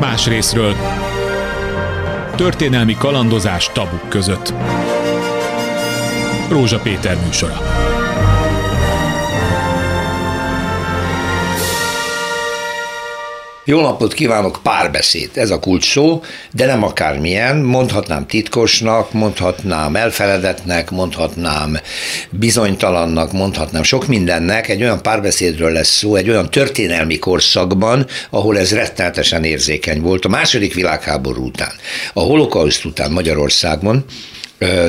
Más részről történelmi kalandozás tabuk között. Rózsa Péter műsora. Jó napot kívánok, párbeszéd, ez a kulcs szó, de nem akármilyen, mondhatnám titkosnak, mondhatnám elfeledetnek, mondhatnám bizonytalannak, mondhatnám sok mindennek, egy olyan párbeszédről lesz szó, egy olyan történelmi korszakban, ahol ez rettenetesen érzékeny volt. A második világháború után, a holokauszt után Magyarországon,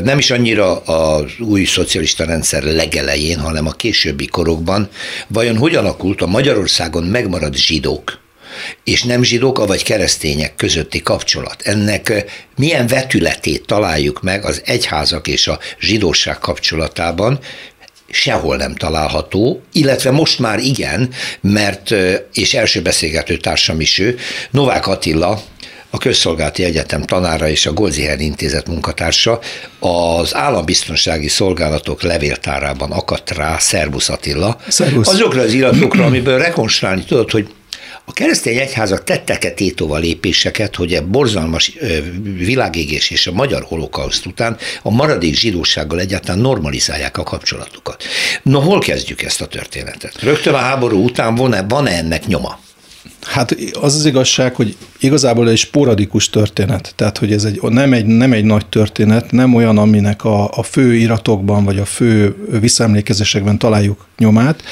nem is annyira az új szocialista rendszer legelején, hanem a későbbi korokban, vajon hogyan alakult a Magyarországon megmaradt zsidók, és nem zsidók, vagy keresztények közötti kapcsolat. Ennek milyen vetületét találjuk meg az egyházak és a zsidóság kapcsolatában, sehol nem található, illetve most már igen, mert, és első beszélgető társam is ő, Novák Attila, a Közszolgálati Egyetem tanára és a Goldziher Intézet munkatársa az állambiztonsági szolgálatok levéltárában akadt rá, Szerbusz Attila, Szervusz. azokra az iratokra, amiből rekonstruálni tudod, hogy a keresztény egyházak tettek-e tétova lépéseket, hogy a borzalmas világégés és a magyar holokauszt után a maradék zsidósággal egyáltalán normalizálják a kapcsolatukat. No, hol kezdjük ezt a történetet? Rögtön a háború után van-e, van-e ennek nyoma? Hát az az igazság, hogy igazából egy sporadikus történet, tehát hogy ez egy, nem, egy, nem egy nagy történet, nem olyan, aminek a, a fő iratokban vagy a fő visszaemlékezésekben találjuk nyomát,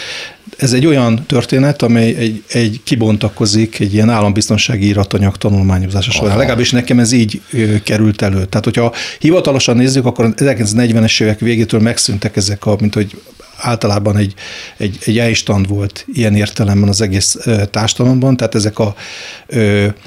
ez egy olyan történet, amely egy, egy kibontakozik egy ilyen állambiztonsági iratanyag tanulmányozása során. Aha. Legalábbis nekem ez így ö, került elő. Tehát, hogyha hivatalosan nézzük, akkor 1940-es évek végétől megszűntek ezek a, mint hogy általában egy, egy, egy elstand volt ilyen értelemben az egész társadalomban, tehát ezek a ö,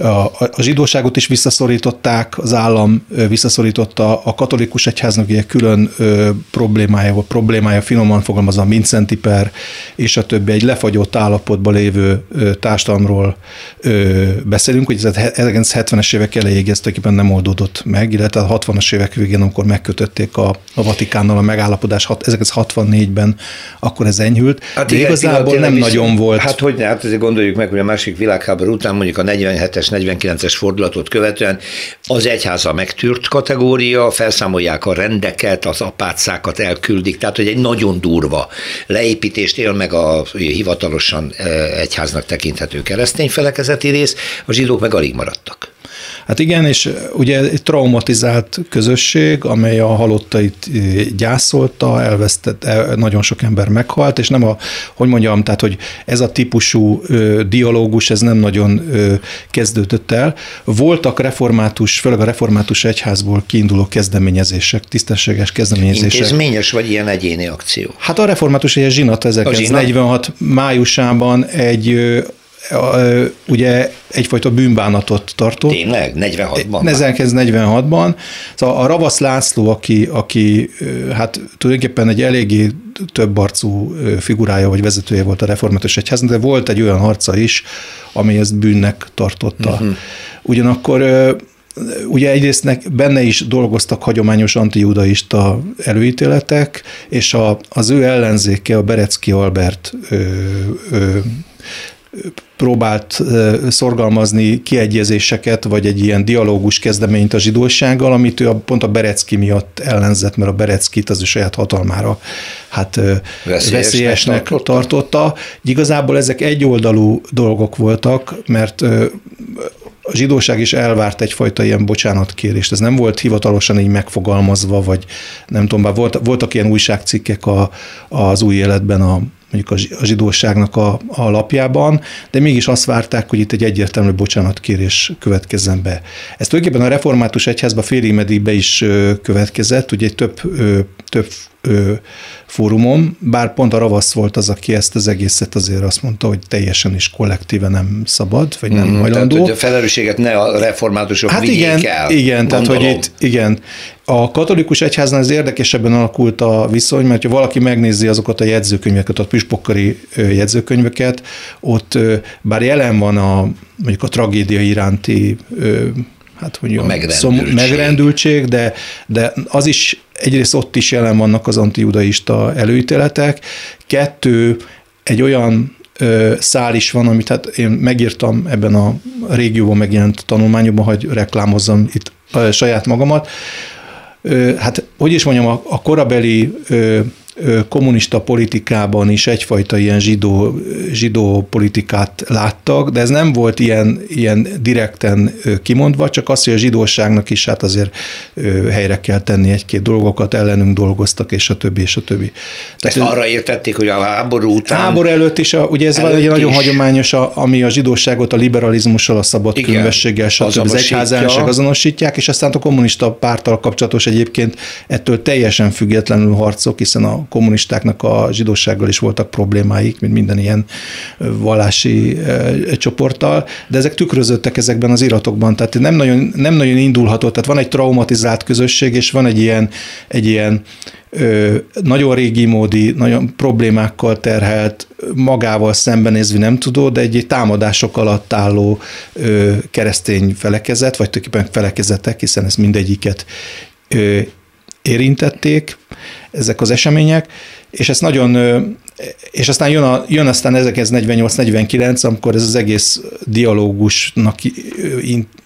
a, zsidóságot is visszaszorították, az állam visszaszorította, a katolikus egyháznak egy külön problémája, vagy problémája finoman fogalmazva, Vincenti per, és a többi egy lefagyott állapotban lévő társadalomról beszélünk, hogy ez 1970-es évek elejéig ez tulajdonképpen nem oldódott meg, illetve a 60-as évek végén, amikor megkötötték a, a Vatikánnal a megállapodás, 1964-ben, akkor ez enyhült, hát de igen, igazából nem nagyon volt. Hát hogy ne, hát azért gondoljuk meg, hogy a másik világháború után mondjuk a 47-es 49-es fordulatot követően az egyháza megtűrt kategória, felszámolják a rendeket, az apácákat elküldik, tehát hogy egy nagyon durva leépítést él meg a hivatalosan eh, egyháznak tekinthető keresztény felekezeti rész, a zsidók meg alig maradtak. Hát igen, és ugye egy traumatizált közösség, amely a halottait gyászolta, elvesztett, nagyon sok ember meghalt, és nem a, hogy mondjam, tehát, hogy ez a típusú dialógus, ez nem nagyon kezdődött el. Voltak református, főleg a református egyházból kiinduló kezdeményezések, tisztességes kezdeményezések. Intézményes vagy ilyen egyéni akció? Hát a református egy zsinat 1946 májusában egy ugye egyfajta bűnbánatot tartott. Tényleg? 46-ban? 1946-ban. Szóval a Ravasz László, aki, aki hát tulajdonképpen egy eléggé több arcú figurája vagy vezetője volt a református egyháznak, de volt egy olyan harca is, ami ezt bűnnek tartotta. Uh-huh. Ugyanakkor ugye egyrészt benne is dolgoztak hagyományos antijudaista előítéletek, és a, az ő ellenzéke, a Berecki Albert ö, ö, próbált szorgalmazni kiegyezéseket, vagy egy ilyen dialógus kezdeményt a zsidósággal, amit ő a, pont a Berecki miatt ellenzett, mert a Bereckit az ő saját hatalmára hát veszélyesnek, veszélyesnek tartotta. tartotta. Igazából ezek egyoldalú dolgok voltak, mert a zsidóság is elvárt egyfajta ilyen bocsánatkérést. Ez nem volt hivatalosan így megfogalmazva, vagy nem tudom, bár volt, voltak ilyen újságcikkek a, az új életben a mondjuk a zsidóságnak a, a lapjában, de mégis azt várták, hogy itt egy egyértelmű bocsánatkérés következzen be. Ez tulajdonképpen a református egyházba félig meddig is következett, ugye egy több, több fórumon, bár pont a Ravasz volt az, aki ezt az egészet azért azt mondta, hogy teljesen is kollektíve nem szabad, vagy nem mm, hajlandó. Tehát, hogy a felelősséget ne a reformátusok hát igen, el. Igen, tehát hogy itt, igen. A katolikus egyháznál ez érdekesebben alakult a viszony, mert ha valaki megnézi azokat a jegyzőkönyveket, a püspokkari jegyzőkönyveket, ott bár jelen van a mondjuk a tragédia iránti hát mondjam, megrendültség. Szom, megrendültség, de, de az is egyrészt ott is jelen vannak az antijudaista előítéletek, kettő, egy olyan szál is van, amit hát én megírtam ebben a régióban megjelent tanulmányokban, hogy reklámozzam itt saját magamat. Hát, hogy is mondjam, a, korabeli kommunista politikában is egyfajta ilyen zsidó, zsidó politikát láttak, de ez nem volt ilyen, ilyen direkten kimondva, csak az, hogy a zsidóságnak is hát azért helyre kell tenni egy-két dolgokat, ellenünk dolgoztak, és a többi, és a többi. Tehát Ezt arra értették, hogy a háború után... Háború előtt is, a, ugye ez egy nagyon hagyományos, a, ami a zsidóságot a liberalizmussal, a szabad Igen, különbességgel, stb. az egyházelnökség azonosítják, és aztán a kommunista párttal kapcsolatos egyébként ettől teljesen függetlenül harcok, hiszen a kommunistáknak a zsidósággal is voltak problémáik, mint minden ilyen vallási csoporttal, de ezek tükrözöttek ezekben az iratokban, tehát nem nagyon, nem nagyon indulhatott, tehát van egy traumatizált közösség, és van egy ilyen, egy ilyen nagyon régi módi, nagyon problémákkal terhelt, magával szembenézve nem tudó, de egy, támadások alatt álló keresztény felekezet, vagy tulajdonképpen felekezetek, hiszen ez mindegyiket érintették ezek az események, és ez nagyon, és aztán jön, a, jön aztán 1948-49, amikor ez az egész dialógusnak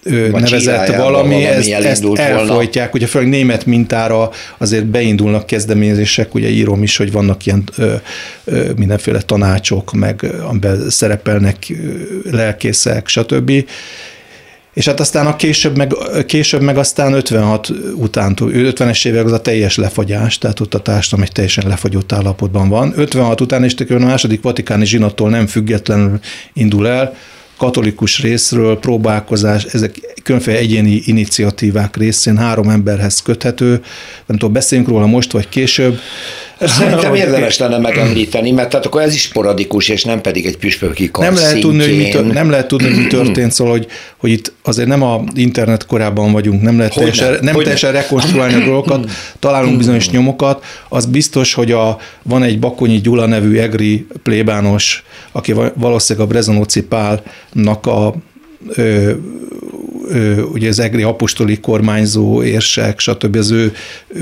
nevezett valami, valami ezt, ezt elfolytják, ugye főleg német mintára azért beindulnak kezdeményezések, ugye írom is, hogy vannak ilyen ö, ö, mindenféle tanácsok, meg amiben szerepelnek lelkészek, stb. És hát aztán a később meg, később meg aztán 56 után, 50-es évek az a teljes lefagyás, tehát ott a társadalom egy teljesen lefagyott állapotban van. 56 után és a második vatikáni zsinattól nem függetlenül indul el, katolikus részről próbálkozás, ezek különféle egyéni iniciatívák részén három emberhez köthető, nem tudom, beszéljünk róla most vagy később, Szerintem érdemes lenne megemlíteni, mert tehát akkor ez is sporadikus, és nem pedig egy püspöki nem lehet, tudni, hogy mi tör, nem lehet tudni, hogy mi történt, szóval, hogy, hogy itt azért nem a internet korában vagyunk, nem lehet hogy teljesen, nem, nem teljesen rekonstruálni a dolgokat, találunk bizonyos nyomokat. Az biztos, hogy a, van egy Bakonyi Gyula nevű egri plébános, aki valószínűleg a Brezonóci Pálnak a ö, ugye az egri apostoli kormányzó, érsek, stb. Az ő,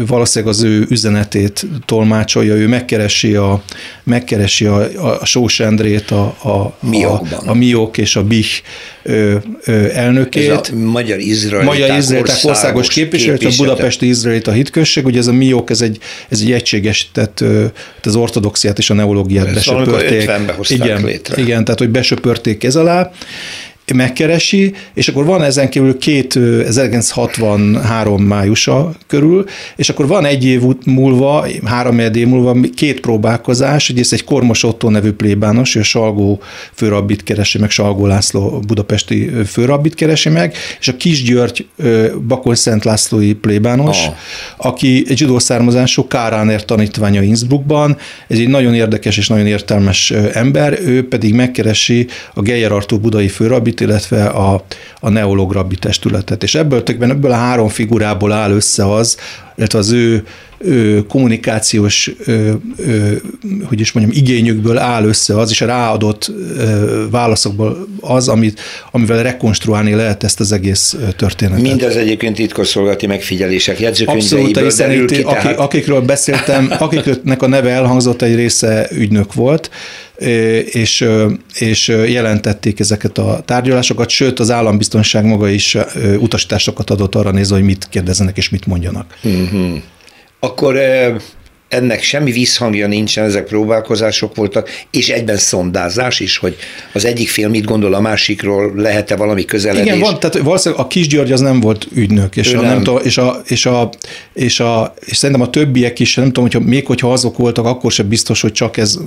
valószínűleg az ő üzenetét tolmácsolja, ő megkeresi a, megkeresi a, a Sós Endrét, a, a, a, a Miok és a Bich ö, ö, elnökét. Ez a Magyar Izraeliták, Magyar Izraeliták országos képviselőt, a Budapesti Izraelit a hitközség, ugye ez a Miok, ez egy, ez egy egységesített, az ortodoxiát és a neológiát szóval besöpörték. Igen, létre. igen, tehát hogy besöpörték ez alá, megkeresi, és akkor van ezen kívül két 1963 májusa körül, és akkor van egy év múlva, három év múlva két próbálkozás, ez egy Kormos Otto nevű plébános, ő Salgó főrabbit keresi meg, Salgó László budapesti főrabbit keresi meg, és a Kis György Bakony Szent Lászlói plébános, oh. aki egy zsidó származású Káráner tanítványa Innsbruckban, ez egy nagyon érdekes és nagyon értelmes ember, ő pedig megkeresi a Geyer Artúr budai főrabbit, rabbit, illetve a, a neológ rabbi testületet. És ebből, ebből a három figurából áll össze az, illetve az ő, ő kommunikációs, ő, ő, hogy is mondjam, igényükből áll össze az, és a ráadott válaszokból az, amit, amivel rekonstruálni lehet ezt az egész történetet. Mindez egyébként titkosszolgálati megfigyelések jegyzőkönyveiből derül ki, tehát... akikről beszéltem, akiknek a neve elhangzott, egy része ügynök volt, és, és jelentették ezeket a tárgyalásokat, sőt az állambiztonság maga is utasításokat adott arra nézve, hogy mit kérdezzenek és mit mondjanak. Uh-huh. Akkor ennek semmi visszhangja nincsen, ezek próbálkozások voltak, és egyben szondázás is, hogy az egyik fél mit gondol a másikról, lehet-e valami közeledés. Igen, van, tehát valószínűleg a Kis György az nem volt ügynök, és, a, nem. Nem tudom, és, a, és, a, és, a, és szerintem a többiek is, nem tudom, hogyha még hogyha azok voltak, akkor sem biztos, hogy csak ez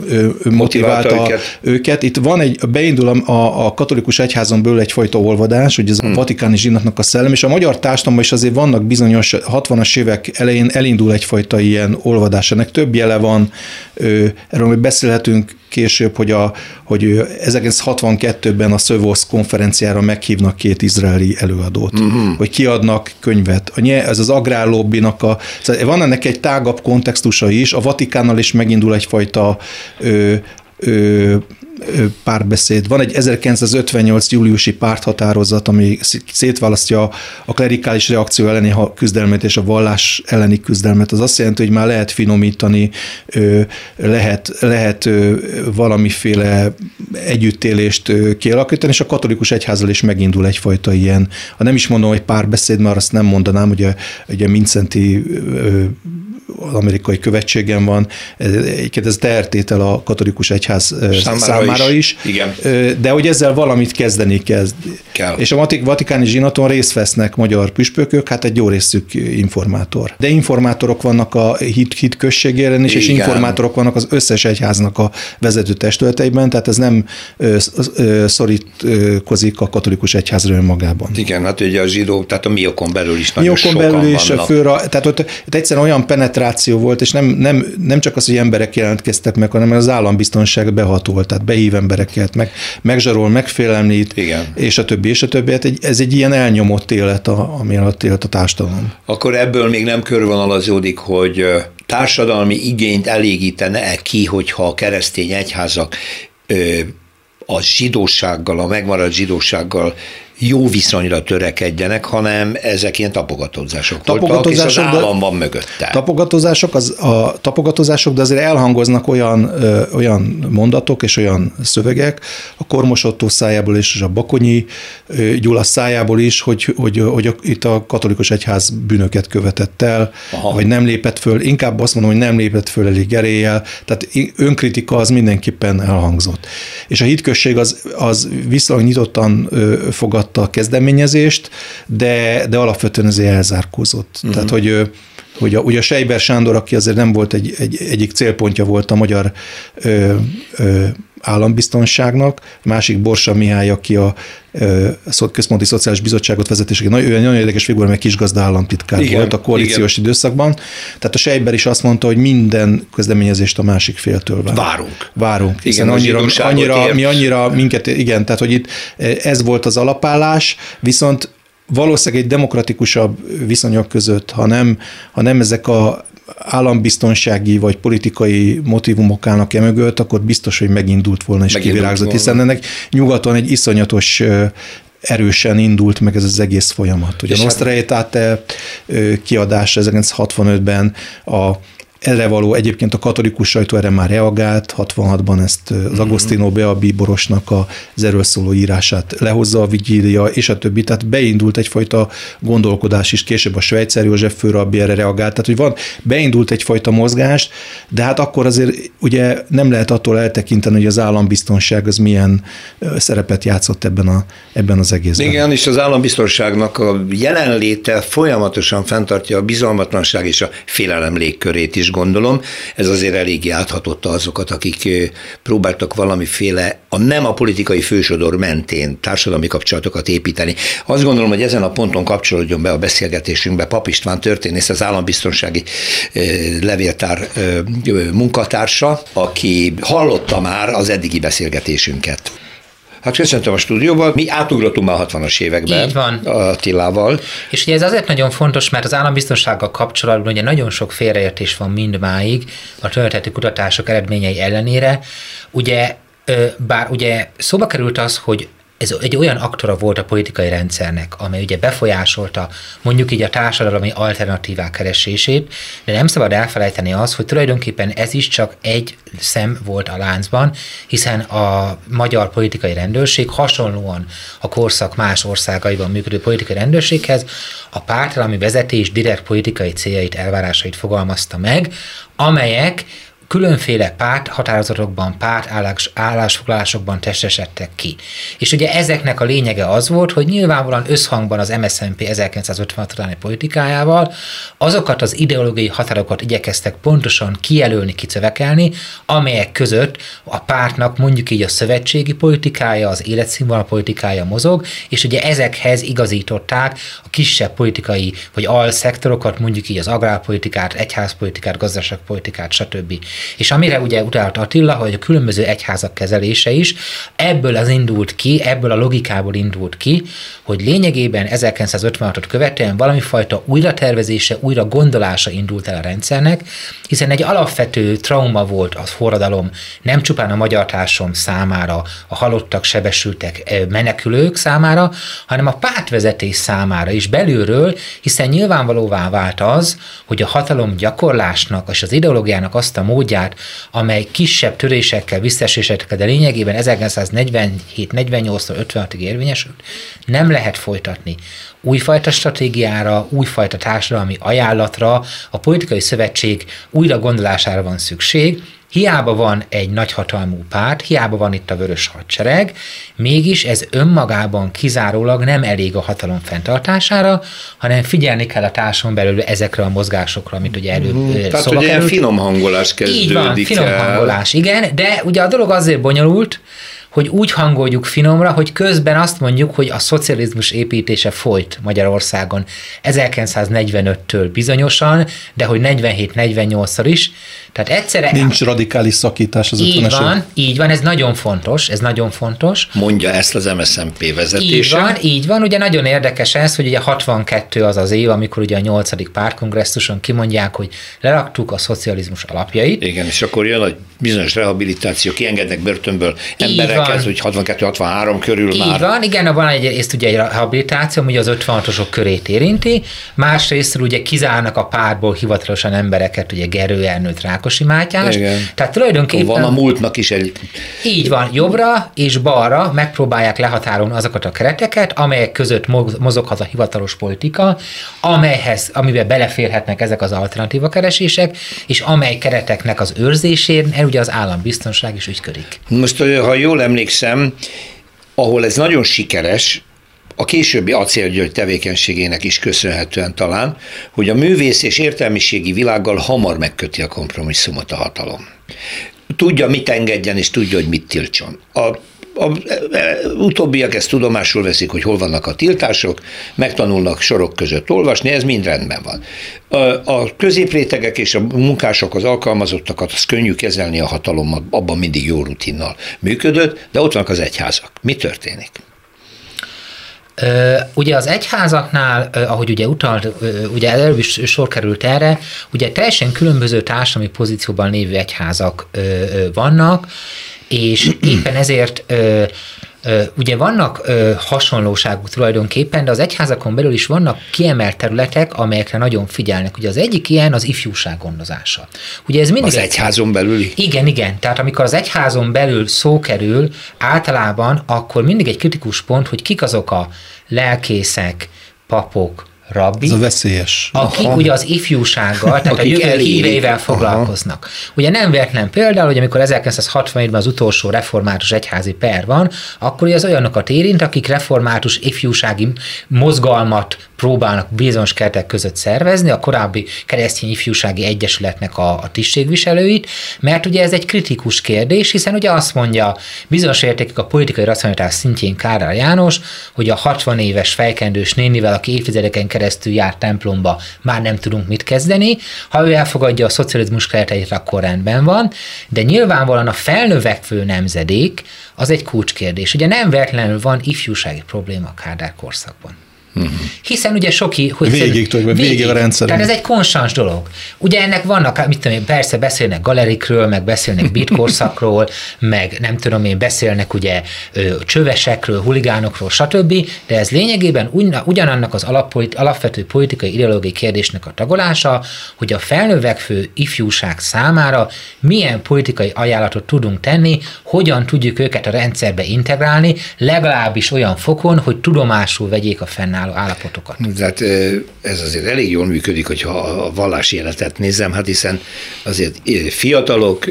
motiválta, motiválta őket. őket. Itt van egy, beindul a, a katolikus egyházon belül egyfajta olvadás, hogy ez hmm. a vatikáni zsinatnak a szellem, és a magyar társadalomban is azért vannak bizonyos 60-as évek elején elindul egyfajta ilyen olvadás ennek több jele van, erről még beszélhetünk később, hogy, a, hogy 1962-ben a Szövosz konferenciára meghívnak két izraeli előadót, uh-huh. hogy kiadnak könyvet. A, ez az agrárlobbinak a... Szóval van ennek egy tágabb kontextusa is, a Vatikánnal is megindul egyfajta ö, ö, párbeszéd. Van egy 1958. júliusi párthatározat, ami szétválasztja a klerikális reakció elleni küzdelmet és a vallás elleni küzdelmet. Az azt jelenti, hogy már lehet finomítani, lehet, lehet valamiféle együttélést kialakítani, és a katolikus egyházal is megindul egyfajta ilyen, ha nem is mondom, hogy párbeszéd, mert azt nem mondanám, hogy a, ugye Mincenti az amerikai követségen van, egyébként ez tehertétel a katolikus egyház számára, számára is. is. Igen. De hogy ezzel valamit kezdeni kezd. Kell. És a vatikáni zsinaton részt vesznek magyar püspökök, hát egy jó részük informátor. De informátorok vannak a hit, hit is, Igen. és informátorok vannak az összes egyháznak a vezető testületeiben, tehát ez nem szorítkozik a katolikus egyházra önmagában. Igen, hát ugye a zsidó, tehát a miokon belül is nagyon miokon belül is. Főra, tehát ott, ott egyszerűen olyan penetráció penetráció volt, és nem, nem, nem csak az, hogy emberek jelentkeztek meg, hanem az állambiztonság behatolt, tehát behív embereket, meg, megzsarol, megfélemlít, Igen. és a többi, és a többi. Hát egy, ez egy ilyen elnyomott élet, a, ami alatt élt a társadalom. Akkor ebből még nem körvonalazódik, hogy társadalmi igényt elégítene-e ki, hogyha a keresztény egyházak a zsidósággal, a megmaradt zsidósággal jó viszonyra törekedjenek, hanem ezek ilyen tapogatózások, tapogatózások voltak, és az állam van mögötte. Tapogatózások, az, a tapogatózások, de azért elhangoznak olyan, ö, olyan mondatok és olyan szövegek a Kormosottó szájából és a Bakonyi ö, Gyula szájából is, hogy, hogy, hogy, hogy itt a katolikus egyház bűnöket követett el, Aha. vagy nem lépett föl, inkább azt mondom, hogy nem lépett föl elég eréllyel, tehát önkritika az mindenképpen elhangzott. És a hitközség az, az viszonylag nyitottan fogad támogatta a kezdeményezést, de, de alapvetően azért elzárkózott. Uh-huh. Tehát, hogy hogy a, ugye a Sejber Sándor, aki azért nem volt egy, egy, egyik célpontja volt a magyar ö, ö, állambiztonságnak, másik Borsa Mihály, aki a Központi Szociális Bizottságot vezetésének nagyon, nagyon érdekes figura, meg kisgazda államtitkár igen, volt a koalíciós igen. időszakban. Tehát a Sejber is azt mondta, hogy minden kezdeményezést a másik féltől vár. Várunk. Várunk. Hiszen igen, annyira, annyira, mi annyira minket, igen, tehát hogy itt ez volt az alapállás, viszont valószínűleg egy demokratikusabb viszonyok között, ha nem, ha nem ezek a állambiztonsági vagy politikai motivumok állnak e mögött, akkor biztos, hogy megindult volna és megindult kivirágzott, volna. hiszen ennek nyugaton egy iszonyatos erősen indult meg ez az egész folyamat. Ugye a Nostra kiadás 1965-ben a erre való egyébként a katolikus sajtó erre már reagált, 66-ban ezt az mhm. Agostino Bea Bíborosnak az erről szóló írását lehozza a vigília, és a többi, tehát beindult egyfajta gondolkodás is, később a Svejcer József főrabbi erre reagált, tehát hogy van, beindult egyfajta mozgás, de hát akkor azért ugye nem lehet attól eltekinteni, hogy az állambiztonság az milyen szerepet játszott ebben, a, ebben az egészben. Igen, és az állambiztonságnak a jelenléte folyamatosan fenntartja a bizalmatlanság és a félelem légkörét is gondolom. Ez azért eléggé áthatotta azokat, akik próbáltak valamiféle a nem a politikai fősodor mentén társadalmi kapcsolatokat építeni. Azt gondolom, hogy ezen a ponton kapcsolódjon be a beszélgetésünkbe Pap István történész, az állambiztonsági levéltár munkatársa, aki hallotta már az eddigi beszélgetésünket. Hát köszöntöm a stúdióban. Mi átugrottunk már a 60-as években. Így van. Attilával. És ugye ez azért nagyon fontos, mert az állambiztonsággal kapcsolatban ugye nagyon sok félreértés van mindmáig a történeti kutatások eredményei ellenére. Ugye bár ugye szóba került az, hogy ez egy olyan aktora volt a politikai rendszernek, amely ugye befolyásolta mondjuk így a társadalmi alternatívák keresését, de nem szabad elfelejteni az, hogy tulajdonképpen ez is csak egy szem volt a láncban, hiszen a magyar politikai rendőrség hasonlóan a korszak más országaiban működő politikai rendőrséghez a pártalami vezetés direkt politikai céljait, elvárásait fogalmazta meg, amelyek különféle párt határozatokban, párt állás, állásfoglalásokban testesedtek ki. És ugye ezeknek a lényege az volt, hogy nyilvánvalóan összhangban az MSZNP 1956 utáni politikájával azokat az ideológiai határokat igyekeztek pontosan kijelölni, kicövekelni, amelyek között a pártnak mondjuk így a szövetségi politikája, az életszínvonal politikája mozog, és ugye ezekhez igazították a kisebb politikai vagy alszektorokat, mondjuk így az agrárpolitikát, egyházpolitikát, gazdaságpolitikát, stb. És amire ugye utalt Attila, hogy a különböző egyházak kezelése is, ebből az indult ki, ebből a logikából indult ki, hogy lényegében 1956-ot követően valami fajta újratervezése, újra gondolása indult el a rendszernek, hiszen egy alapvető trauma volt a forradalom nem csupán a magyar társadalom számára, a halottak, sebesültek, menekülők számára, hanem a pártvezetés számára is belülről, hiszen nyilvánvalóvá vált az, hogy a hatalom gyakorlásnak és az ideológiának azt a módját, amely kisebb törésekkel, visszaesésekkel, de lényegében 1947-48-tól 56-ig érvényesült, nem lehet folytatni. Újfajta stratégiára, újfajta társadalmi ajánlatra, a politikai szövetség újra gondolására van szükség, Hiába van egy nagyhatalmú párt, hiába van itt a vörös hadsereg, mégis ez önmagában kizárólag nem elég a hatalom fenntartására, hanem figyelni kell a társadalom belül ezekre a mozgásokra, amit ugye előbb mm, Tehát, hogy ilyen finom hangolás kezdődik Így van, finom el. hangolás, igen, de ugye a dolog azért bonyolult, hogy úgy hangoljuk finomra, hogy közben azt mondjuk, hogy a szocializmus építése folyt Magyarországon 1945-től bizonyosan, de hogy 47-48-szor is. Tehát egyszerre... Nincs radikális szakítás az Így van, így van, ez nagyon fontos, ez nagyon fontos. Mondja ezt az MSZMP vezetése. Így van, így van, ugye nagyon érdekes ez, hogy ugye 62 az az év, amikor ugye a 8. párkongresszuson kimondják, hogy leraktuk a szocializmus alapjait. Igen, és akkor jön a bizonyos rehabilitáció, kiengednek börtönből embereket, van. hogy 62-63 körül Így már. van, igen, van egy, ezt ugye egy rehabilitáció, ami az 56-osok körét érinti, másrészt ugye kizárnak a párból hivatalosan embereket, ugye Gerő Ernőt, Rákosi Mátyás. Igen. Tehát tulajdonképpen... Van a múltnak is egy... Így van, jobbra és balra megpróbálják lehatárolni azokat a kereteket, amelyek között mozoghat a hivatalos politika, amelyhez, amiben beleférhetnek ezek az alternatíva keresések, és amely kereteknek az őrzésén ugye az állambiztonság is ügyködik. Most, ha jól emlékszem, ahol ez nagyon sikeres, a későbbi acélgyörgy tevékenységének is köszönhetően talán, hogy a művész és értelmiségi világgal hamar megköti a kompromisszumot a hatalom. Tudja, mit engedjen, és tudja, hogy mit tiltson. A a, utóbbiak ezt tudomásul veszik, hogy hol vannak a tiltások, megtanulnak sorok között olvasni, ez mind rendben van. A, a középrétegek és a munkások, az alkalmazottakat, az könnyű kezelni a hatalommal, abban mindig jó rutinnal működött, de ott vannak az egyházak. Mi történik? Ugye az egyházaknál, ahogy ugye utalt, ugye előbb is sor került erre, ugye teljesen különböző társadalmi pozícióban lévő egyházak vannak, és éppen ezért Ugye vannak hasonlóságok tulajdonképpen, de az egyházakon belül is vannak kiemelt területek, amelyekre nagyon figyelnek. Ugye az egyik ilyen az ifjúság gondozása. Ugye ez mindig az egyházon belüli? Igen, igen. Tehát amikor az egyházon belül szó kerül, általában akkor mindig egy kritikus pont, hogy kik azok a lelkészek, papok, rabbi. Ez a veszélyes. Akik Aha. ugye az ifjúsággal, tehát Akik a jövő híveivel foglalkoznak. Aha. Ugye nem véletlen például, hogy amikor 1967-ben az utolsó református egyházi per van, akkor az olyanokat érint, akik református ifjúsági mozgalmat próbálnak bizonyos keretek között szervezni, a korábbi keresztény ifjúsági egyesületnek a, a tisztségviselőit, mert ugye ez egy kritikus kérdés, hiszen ugye azt mondja bizonyos értékek a politikai racionalitás szintjén Kárál János, hogy a 60 éves fejkendős nénivel, aki évtizedeken keresztül járt templomba, már nem tudunk mit kezdeni. Ha ő elfogadja a szocializmus kereteit, akkor rendben van, de nyilvánvalóan a felnövekvő nemzedék az egy kulcskérdés. Ugye nem véletlenül van ifjúsági probléma a Kádár korszakban. Hiszen ugye soki... Hogy végig, tudj, végig, végig a rendszer. Tehát ez egy konstans dolog. Ugye ennek vannak, mit tudom én, persze beszélnek galerikről, meg beszélnek bitkorszakról, meg nem tudom én, beszélnek ugye csövesekről, huligánokról, stb., de ez lényegében ugyanannak az alapvető politikai ideológiai kérdésnek a tagolása, hogy a felnövekvő ifjúság számára milyen politikai ajánlatot tudunk tenni, hogyan tudjuk őket a rendszerbe integrálni, legalábbis olyan fokon, hogy tudomásul vegyék a fennálló fennálló állapotokat. Tehát ez azért elég jól működik, hogyha a vallási életet nézem, hát hiszen azért fiatalok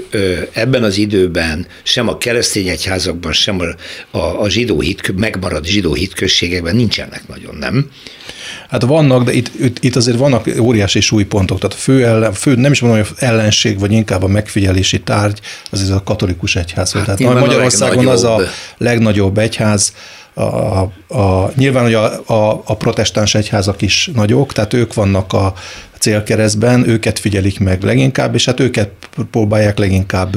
ebben az időben sem a keresztény egyházakban, sem a, a, a zsidó hit, megmaradt zsidó hitközségekben nincsenek nagyon, nem? Hát vannak, de itt, itt, itt azért vannak óriási súlypontok. Tehát a fő, ellen, fő, nem is mondom, hogy ellenség, vagy inkább a megfigyelési tárgy, az ez a katolikus egyház. Hát Tehát Magyarországon az a legnagyobb egyház, a, a, nyilván, hogy a, a, a protestáns egyházak is nagyok, tehát ők vannak a célkeresztben, őket figyelik meg leginkább, és hát őket próbálják leginkább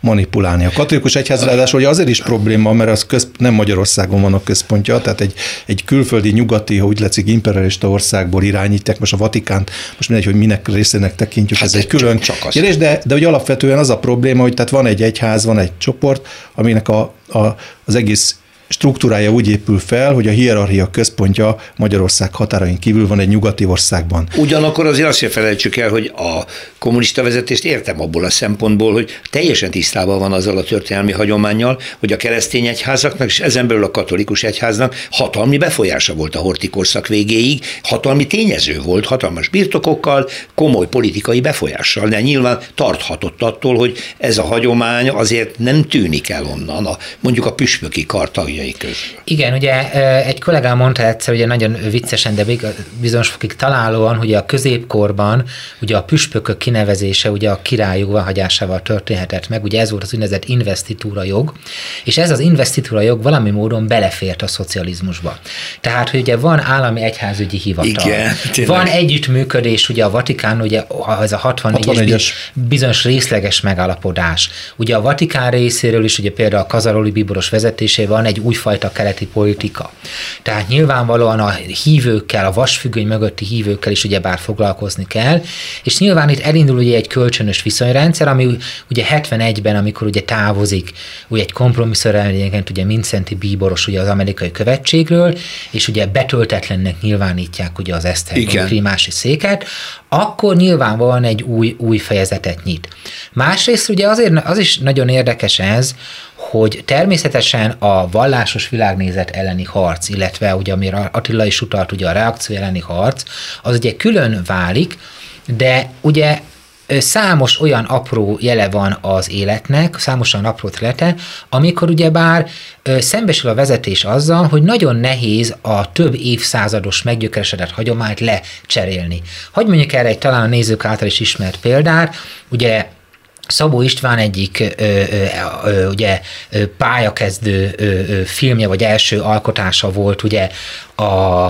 manipulálni. A katolikus egyház ráadásul azért is probléma, mert az köz, nem Magyarországon van a központja, tehát egy, egy külföldi, nyugati, ha úgy letszik, imperialista országból irányítják, most a Vatikánt, most mindegy, hogy minek részének tekintjük, hát ez egy külön csak, csak kérdés, de, de hogy alapvetően az a probléma, hogy tehát van egy egyház, van egy csoport, aminek a, a, az egész struktúrája úgy épül fel, hogy a hierarchia központja Magyarország határain kívül van egy nyugati országban. Ugyanakkor azért azt sem felejtsük el, hogy a kommunista vezetést értem abból a szempontból, hogy teljesen tisztában van azzal a történelmi hagyományjal, hogy a keresztény egyházaknak és ezen belül a katolikus egyháznak hatalmi befolyása volt a horti korszak végéig, hatalmi tényező volt, hatalmas birtokokkal, komoly politikai befolyással, de nyilván tarthatott attól, hogy ez a hagyomány azért nem tűnik el onnan, a, mondjuk a püspöki kar tagjai közül. Igen, ugye egy kollégám mondta egyszer, ugye nagyon viccesen, de bizonyos fokig találóan, hogy a középkorban ugye a püspökök kinevezése ugye a király jóváhagyásával történhetett meg, ugye ez volt az úgynevezett investitúra jog, és ez az investitúra jog valami módon belefért a szocializmusba. Tehát, hogy ugye van állami egyházügyi hivatal, Igen, van együttműködés, ugye a Vatikán, ugye ez a 64-es bizonyos részleges megállapodás. Ugye a Vatikán részéről is, ugye például a Kazaroli Bíboros vezetésével van egy újfajta keleti politika. Tehát nyilvánvalóan a hívőkkel, a vasfüggöny mögötti hívőkkel is ugyebár foglalkozni kell, és nyilván itt elindul ugye egy kölcsönös viszonyrendszer, ami ugye 71-ben, amikor ugye távozik, ugye egy kompromisszorelényként ugye Mincenti Bíboros ugye az amerikai követségről, és ugye betöltetlennek nyilvánítják ugye az Eszter primási széket, akkor nyilvánvalóan egy új, új fejezetet nyit. Másrészt ugye azért az is nagyon érdekes ez, hogy természetesen a vallásos világnézet elleni harc, illetve ugye amire Attila is utalt, ugye a reakció elleni harc, az ugye külön válik, de ugye számos olyan apró jele van az életnek, számos olyan apró területe, amikor ugyebár szembesül a vezetés azzal, hogy nagyon nehéz a több évszázados meggyökeresedett hagyományt lecserélni. Hogy mondjuk erre egy talán a nézők által is ismert példát, ugye Szabó István egyik ö, ö, ugye pályakezdő ö, ö, filmje, vagy első alkotása volt ugye a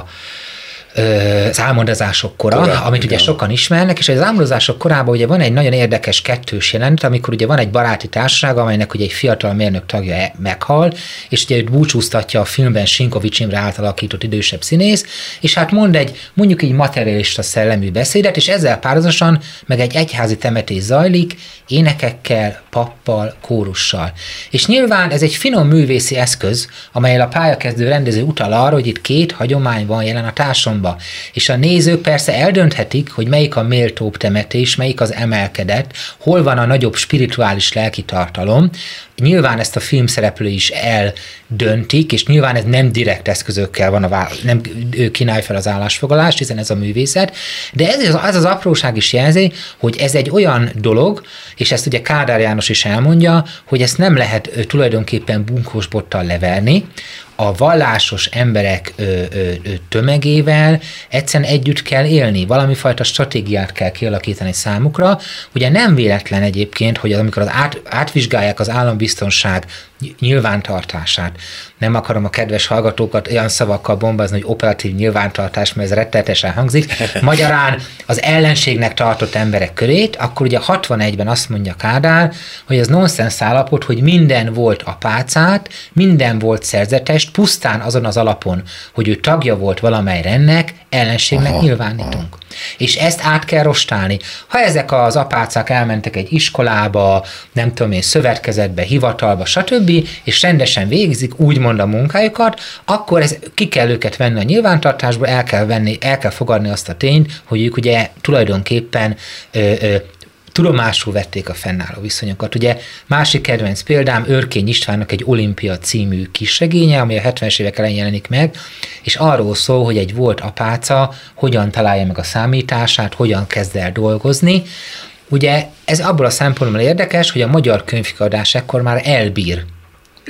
az álmodozások kora, Kora, amit igen. ugye sokan ismernek, és az álmodozások korában ugye van egy nagyon érdekes kettős jelenet, amikor ugye van egy baráti társaság, amelynek ugye egy fiatal mérnök tagja e- meghal, és ugye búcsúztatja a filmben Sinkovics Imre átalakított idősebb színész, és hát mond egy mondjuk egy materialista szellemű beszédet, és ezzel párhuzamosan meg egy egyházi temetés zajlik, énekekkel, pappal, kórussal. És nyilván ez egy finom művészi eszköz, amelyel a pályakezdő rendező utal arra, hogy itt két hagyomány van jelen a társadalomban. És a nézők persze eldönthetik, hogy melyik a méltóbb temetés, melyik az emelkedett, hol van a nagyobb spirituális lelki tartalom, Nyilván ezt a filmszereplő is eldöntik, és nyilván ez nem direkt eszközökkel van, a vá- nem ő kínálja fel az állásfoglalást, hiszen ez a művészet, de ez az, az az apróság is jelzi, hogy ez egy olyan dolog, és ezt ugye Kádár János is elmondja, hogy ezt nem lehet tulajdonképpen bunkós bottal leverni, a vallásos emberek ö, ö, ö, tömegével egyszerűen együtt kell élni, valami fajta stratégiát kell kialakítani számukra. Ugye nem véletlen egyébként, hogy amikor az át, átvizsgálják az állambiztonság nyilvántartását. Nem akarom a kedves hallgatókat olyan szavakkal bombázni, hogy operatív nyilvántartás, mert ez rettetesen hangzik. Magyarán az ellenségnek tartott emberek körét, akkor ugye 61-ben azt mondja Kádár, hogy ez nonsens állapot, hogy minden volt a pácát, minden volt szerzetes, pusztán azon az alapon, hogy ő tagja volt valamely rendnek, ellenségnek aha, nyilvánítunk. Aha. És ezt át kell rostálni. Ha ezek az apácák elmentek egy iskolába, nem tudom én, szövetkezetbe, hivatalba, stb., és rendesen végzik úgymond a munkájukat, akkor ez, ki kell őket venni a nyilvántartásba, el kell, venni, el kell fogadni azt a tényt, hogy ők ugye tulajdonképpen ö, ö, tudomásul vették a fennálló viszonyokat. Ugye másik kedvenc példám Örkény Istvánnak egy Olimpia című kisregénye, ami a 70-es évek elején jelenik meg, és arról szól, hogy egy volt apáca hogyan találja meg a számítását, hogyan kezd el dolgozni. Ugye ez abból a szempontból érdekes, hogy a magyar könyvkiadás ekkor már elbír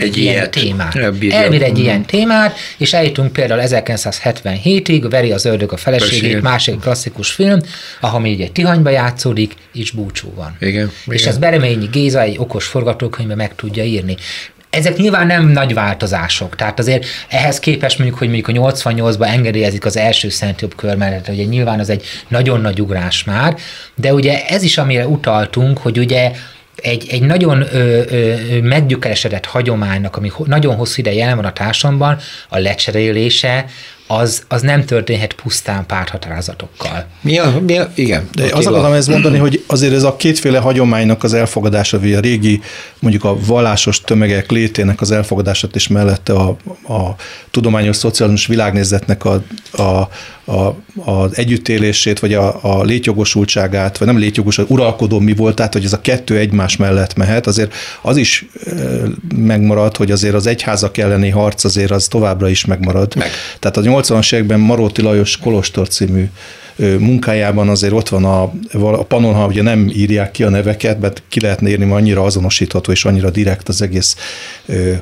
egy ilyen ilyet. témát. Elbír egy mm. ilyen témát, és eljutunk például 1977-ig, Veri az ördög a feleségét, Persze. másik klasszikus film, ahol még egy Tihanyba játszódik, és búcsú van. Igen, és igen. ez Bereményi Géza egy okos forgatókönyvbe meg tudja írni. ezek nyilván nem nagy változások, tehát azért ehhez képest mondjuk, hogy mondjuk a 88-ban engedélyezik az első Szent Jobb körmenetet, ugye nyilván az egy nagyon nagy ugrás már, de ugye ez is, amire utaltunk, hogy ugye egy, egy nagyon ö, ö, meggyökeresedett hagyománynak, ami ho, nagyon hosszú ideje jelen van a társadalomban, a lecserélése, az, az nem történhet pusztán párthatározatokkal. Mi a, mi a, igen. De azt akarom ezt mondani, hogy azért ez a kétféle hagyománynak az elfogadása, vagy a régi, mondjuk a vallásos tömegek létének az elfogadását is mellette a, a tudományos szociális világnézetnek a, a, a, az együttélését, vagy a, a létjogosultságát, vagy nem létjogosult, uralkodó mi volt, tehát hogy ez a kettő egymás mellett mehet, azért az is megmarad, hogy azért az egyházak elleni harc azért az továbbra is megmarad. Meg. Tehát a 80-as években Maróti Lajos Kolostor című munkájában azért ott van a, a Panonha, ugye nem írják ki a neveket, mert ki lehetne írni, mert annyira azonosítható és annyira direkt az egész ö,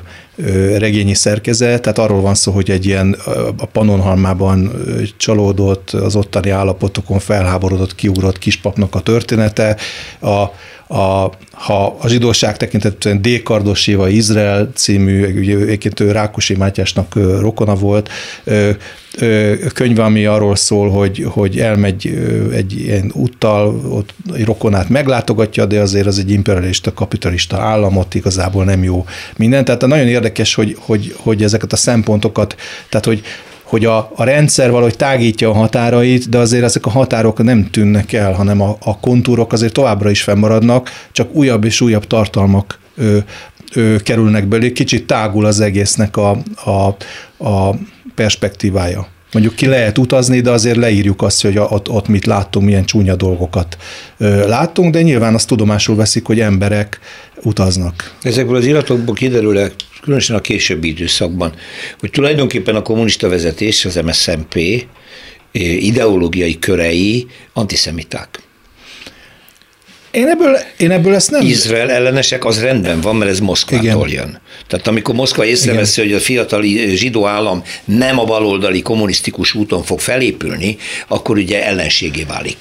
regényi szerkezet, tehát arról van szó, hogy egy ilyen a Panonhalmában csalódott, az ottani állapotokon felháborodott, kiugrott kispapnak a története, a, a, ha a zsidóság tekintetben D. Kardoséva Izrael című, ugye egyébként ő Rákosi Mátyásnak rokona volt, könyv, ami arról szól, hogy, hogy elmegy egy ilyen úttal, ott egy rokonát meglátogatja, de azért az egy imperialista, kapitalista államot igazából nem jó minden. Tehát nagyon érdekes, hogy, hogy, hogy ezeket a szempontokat, tehát hogy hogy a, a rendszer valahogy tágítja a határait, de azért ezek a határok nem tűnnek el, hanem a, a kontúrok azért továbbra is fennmaradnak, csak újabb és újabb tartalmak ö, ö, kerülnek belé, kicsit tágul az egésznek a, a, a perspektívája. Mondjuk ki lehet utazni, de azért leírjuk azt, hogy ott, ott mit láttunk, milyen csúnya dolgokat láttunk, de nyilván azt tudomásul veszik, hogy emberek utaznak. Ezekből az iratokból kiderül különösen a későbbi időszakban, hogy tulajdonképpen a kommunista vezetés, az MSZMP ideológiai körei antiszemiták. Én ebből, én ebből ezt nem... Izrael ellenesek, az rendben van, mert ez Moszkvától Igen. jön. Tehát amikor Moszkva észreveszi, hogy a fiatali zsidó állam nem a baloldali kommunisztikus úton fog felépülni, akkor ugye ellenségé válik.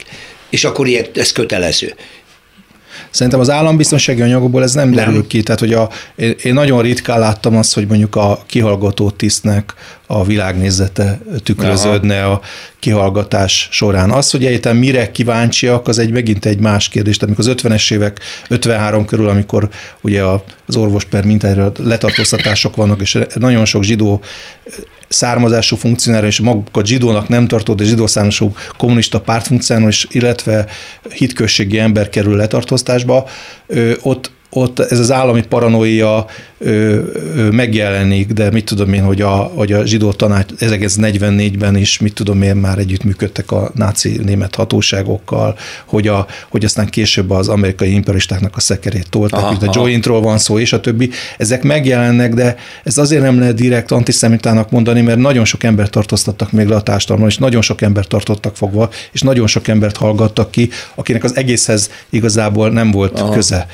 És akkor ilyet, ez kötelező. Szerintem az állambiztonsági anyagokból ez nem, derül ki. Tehát, hogy a, én, én nagyon ritkán láttam azt, hogy mondjuk a kihallgató tisztnek a világnézete tükröződne Aha. a kihallgatás során. Az, hogy egyetem mire kíváncsiak, az egy megint egy más kérdés. Tehát amikor az 50-es évek, 53 körül, amikor ugye az orvos per mintára letartóztatások vannak, és nagyon sok zsidó származású funkcionára és magukat zsidónak nem tartó, de zsidó származású kommunista pártfunkcionáris, illetve hitközségi ember kerül letartóztásba, ott ott ez az állami paranoia ö, ö, megjelenik, de mit tudom én, hogy a, hogy a zsidó tanács 1944-ben is, mit tudom én, már együttműködtek a náci német hatóságokkal, hogy, a, hogy aztán később az amerikai imperialistáknak a szekerét tolták, aha, mint a jointról van szó, és a többi. Ezek megjelennek, de ez azért nem lehet direkt antiszemitának mondani, mert nagyon sok embert tartóztattak még le a társadalomban, és nagyon sok embert tartottak fogva, és nagyon sok embert hallgattak ki, akinek az egészhez igazából nem volt aha. köze.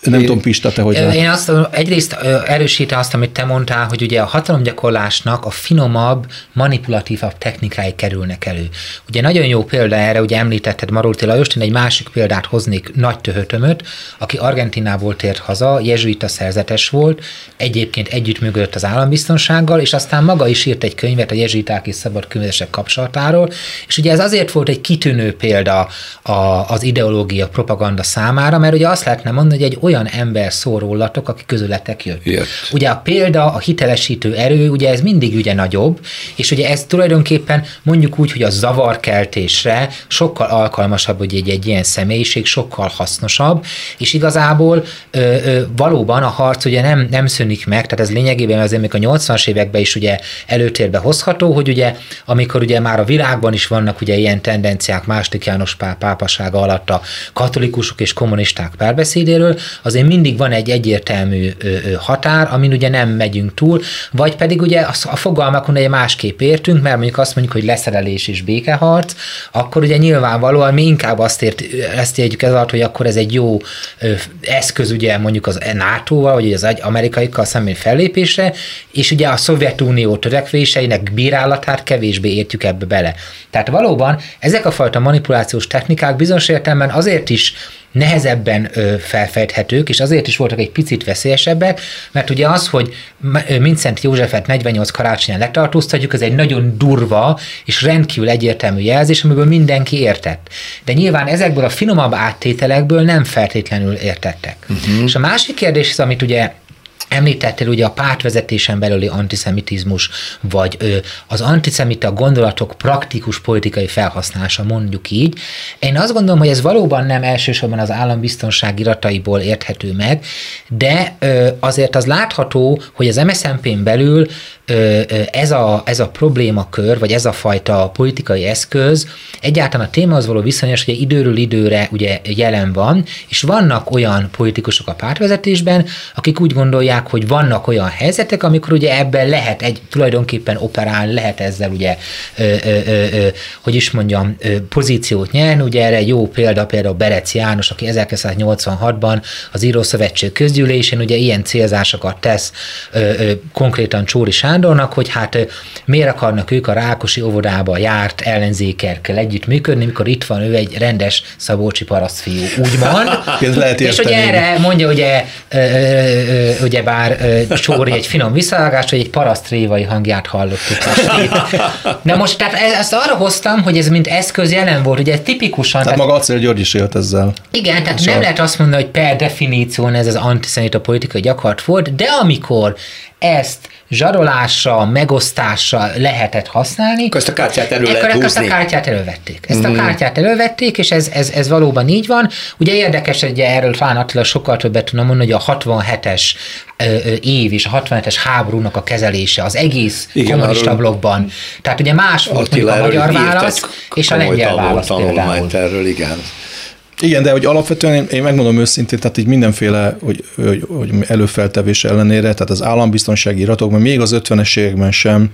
Nem tudom, Pista, te hogy Én azt, egyrészt erősítem azt, amit te mondtál, hogy ugye a hatalomgyakorlásnak a finomabb, manipulatívabb technikái kerülnek elő. Ugye nagyon jó példa erre, ugye említetted Marulti Lajost, én egy másik példát hoznék, nagy töhötömöt, aki Argentinából tért haza, jezsuita szerzetes volt, egyébként együttműködött az állambiztonsággal, és aztán maga is írt egy könyvet a jezsuiták és szabad könyvesek kapcsolatáról, és ugye ez azért volt egy kitűnő példa a, az ideológia propaganda számára, mert ugye azt lehetne mondani, hogy egy olyan ember szól rólatok, aki közületek jött. jött. Ugye a példa, a hitelesítő erő, ugye ez mindig ugye nagyobb, és ugye ez tulajdonképpen mondjuk úgy, hogy a zavarkeltésre sokkal alkalmasabb, hogy egy, egy ilyen személyiség, sokkal hasznosabb, és igazából ö, ö, valóban a harc ugye nem, nem szűnik meg, tehát ez lényegében azért még a 80-as években is ugye előtérbe hozható, hogy ugye amikor ugye már a világban is vannak ugye ilyen tendenciák második János pápasága alatt a katolikusok és kommunisták párbeszédéről, azért mindig van egy egyértelmű határ, amin ugye nem megyünk túl, vagy pedig ugye a fogalmakon egy másképp értünk, mert mondjuk azt mondjuk, hogy leszerelés és békeharc, akkor ugye nyilvánvalóan mi inkább azt ért, ezt értjük ez alatt, hogy akkor ez egy jó eszköz ugye mondjuk az NATO-val, vagy az amerikaikkal szemben fellépésre, és ugye a Szovjetunió törekvéseinek bírálatát kevésbé értjük ebbe bele. Tehát valóban ezek a fajta manipulációs technikák bizonyos értelemben azért is nehezebben ö, felfejthetők, és azért is voltak egy picit veszélyesebbek, mert ugye az, hogy Mincent Józsefet 48 karácsonyan letartóztatjuk, ez egy nagyon durva és rendkívül egyértelmű jelzés, amiből mindenki értett. De nyilván ezekből a finomabb áttételekből nem feltétlenül értettek. Uh-huh. És a másik kérdés, amit ugye Említettél ugye a pártvezetésen belüli antiszemitizmus, vagy ö, az antiszemita gondolatok praktikus politikai felhasználása, mondjuk így. Én azt gondolom, hogy ez valóban nem elsősorban az állambiztonság irataiból érthető meg, de azért az látható, hogy az MSZNP-n belül ez a, ez a problémakör, vagy ez a fajta politikai eszköz egyáltalán a témahoz való viszonyos, hogy időről időre ugye jelen van, és vannak olyan politikusok a pártvezetésben, akik úgy gondolják, hogy vannak olyan helyzetek, amikor ugye ebben lehet egy tulajdonképpen operálni, lehet ezzel ugye, ö, ö, ö, hogy is mondjam, ö, pozíciót nyerni. Ugye erre jó példa például Berec János, aki 1986-ban az Írószövetség közgyűlésén ugye ilyen célzásokat tesz ö, ö, konkrétan Csóri Sándor, Sándornak, hogy hát miért akarnak ők a Rákosi óvodába járt ellenzékerkel együtt működni, mikor itt van ő egy rendes szabócsi parasztfiú, úgymond. Ez lehet és hogy erre mondja ugye, ugye bár Csóri egy finom visszaágás, hogy egy parasztrévai hangját hallottuk. De most tehát e, ezt arra hoztam, hogy ez mint eszköz jelen volt, ugye tipikusan. Tehát, tehát maga Acél György is élt ezzel. Igen, tehát nem lehet azt mondani, hogy per definíción ez az antiszemita politikai gyakorlat volt, de amikor ezt zsarolásra, megosztásra lehetett használni. Ezt a kártyát elő lehet húzni. Ezt a kártyát elővették. Ezt mm. a kártyát elővették, és ez, ez, ez valóban így van. Ugye érdekes, hogy erről Fán Attila sokkal többet tudna mondani, hogy a 67-es év és a 67-es háborúnak a kezelése az egész Igen, kommunista blokkban. Tehát ugye más volt a magyar válasz, és a lengyel válasz például. Erről, igen. Igen, de hogy alapvetően én, én megmondom őszintén, tehát így mindenféle hogy, hogy, hogy előfeltevés ellenére, tehát az állambiztonsági iratokban, még az 50-es években sem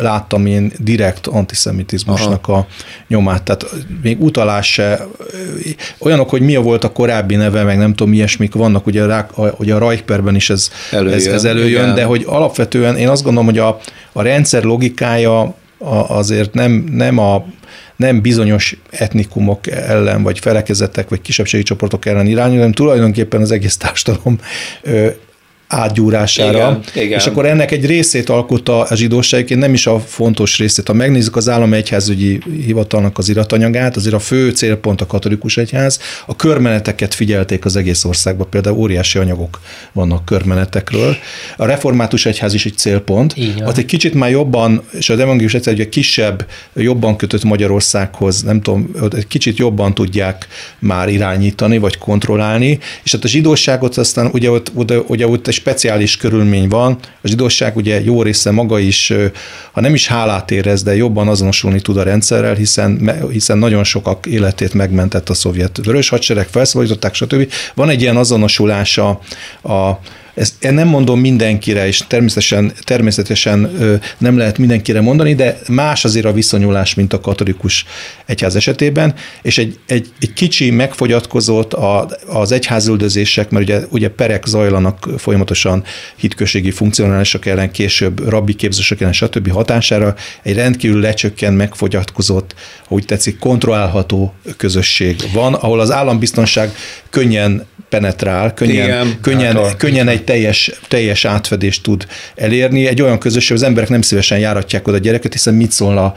láttam én direkt antiszemitizmusnak Aha. a nyomát. Tehát még utalás se, olyanok, hogy mi volt a korábbi neve, meg nem tudom, ilyesmik vannak, ugye a, ugye a Reichperben is ez előjön, ez, ez előjön igen. de hogy alapvetően én azt gondolom, hogy a, a rendszer logikája azért nem, nem a nem bizonyos etnikumok ellen, vagy felekezetek, vagy kisebbségi csoportok ellen irányul, hanem tulajdonképpen az egész társadalom átgyúrására. Igen, igen. És akkor ennek egy részét alkotta a zsidóság, nem is a fontos részét. Ha megnézzük az állami egyházügyi hivatalnak az iratanyagát, azért a fő célpont a katolikus egyház. A körmeneteket figyelték az egész országban, például óriási anyagok vannak körmenetekről. A református egyház is egy célpont. Ott egy kicsit már jobban, és az evangélius egyház ugye kisebb, jobban kötött Magyarországhoz, nem tudom, egy kicsit jobban tudják már irányítani, vagy kontrollálni, és hát a zsidóságot aztán ugye ott, ugye, ugye ott speciális körülmény van. A zsidóság ugye jó része maga is, ha nem is hálát érez, de jobban azonosulni tud a rendszerrel, hiszen, hiszen nagyon sokak életét megmentett a szovjet vörös hadsereg, felszabadították, stb. Van egy ilyen azonosulása a ezt nem mondom mindenkire, és természetesen, természetesen nem lehet mindenkire mondani, de más azért a viszonyulás, mint a katolikus egyház esetében, és egy, egy, egy kicsi megfogyatkozott a, az egyházüldözések, mert ugye, ugye perek zajlanak folyamatosan hitközségi funkcionálisok ellen, később rabbi képzősök ellen, stb. hatására egy rendkívül lecsökken, megfogyatkozott, úgy tetszik, kontrollálható közösség van, ahol az állambiztonság könnyen penetrál, könnyen, Igen, könnyen, hát könnyen egy teljes, teljes átfedést tud elérni. Egy olyan közösség, az emberek nem szívesen járatják oda a gyereket, hiszen mit szól a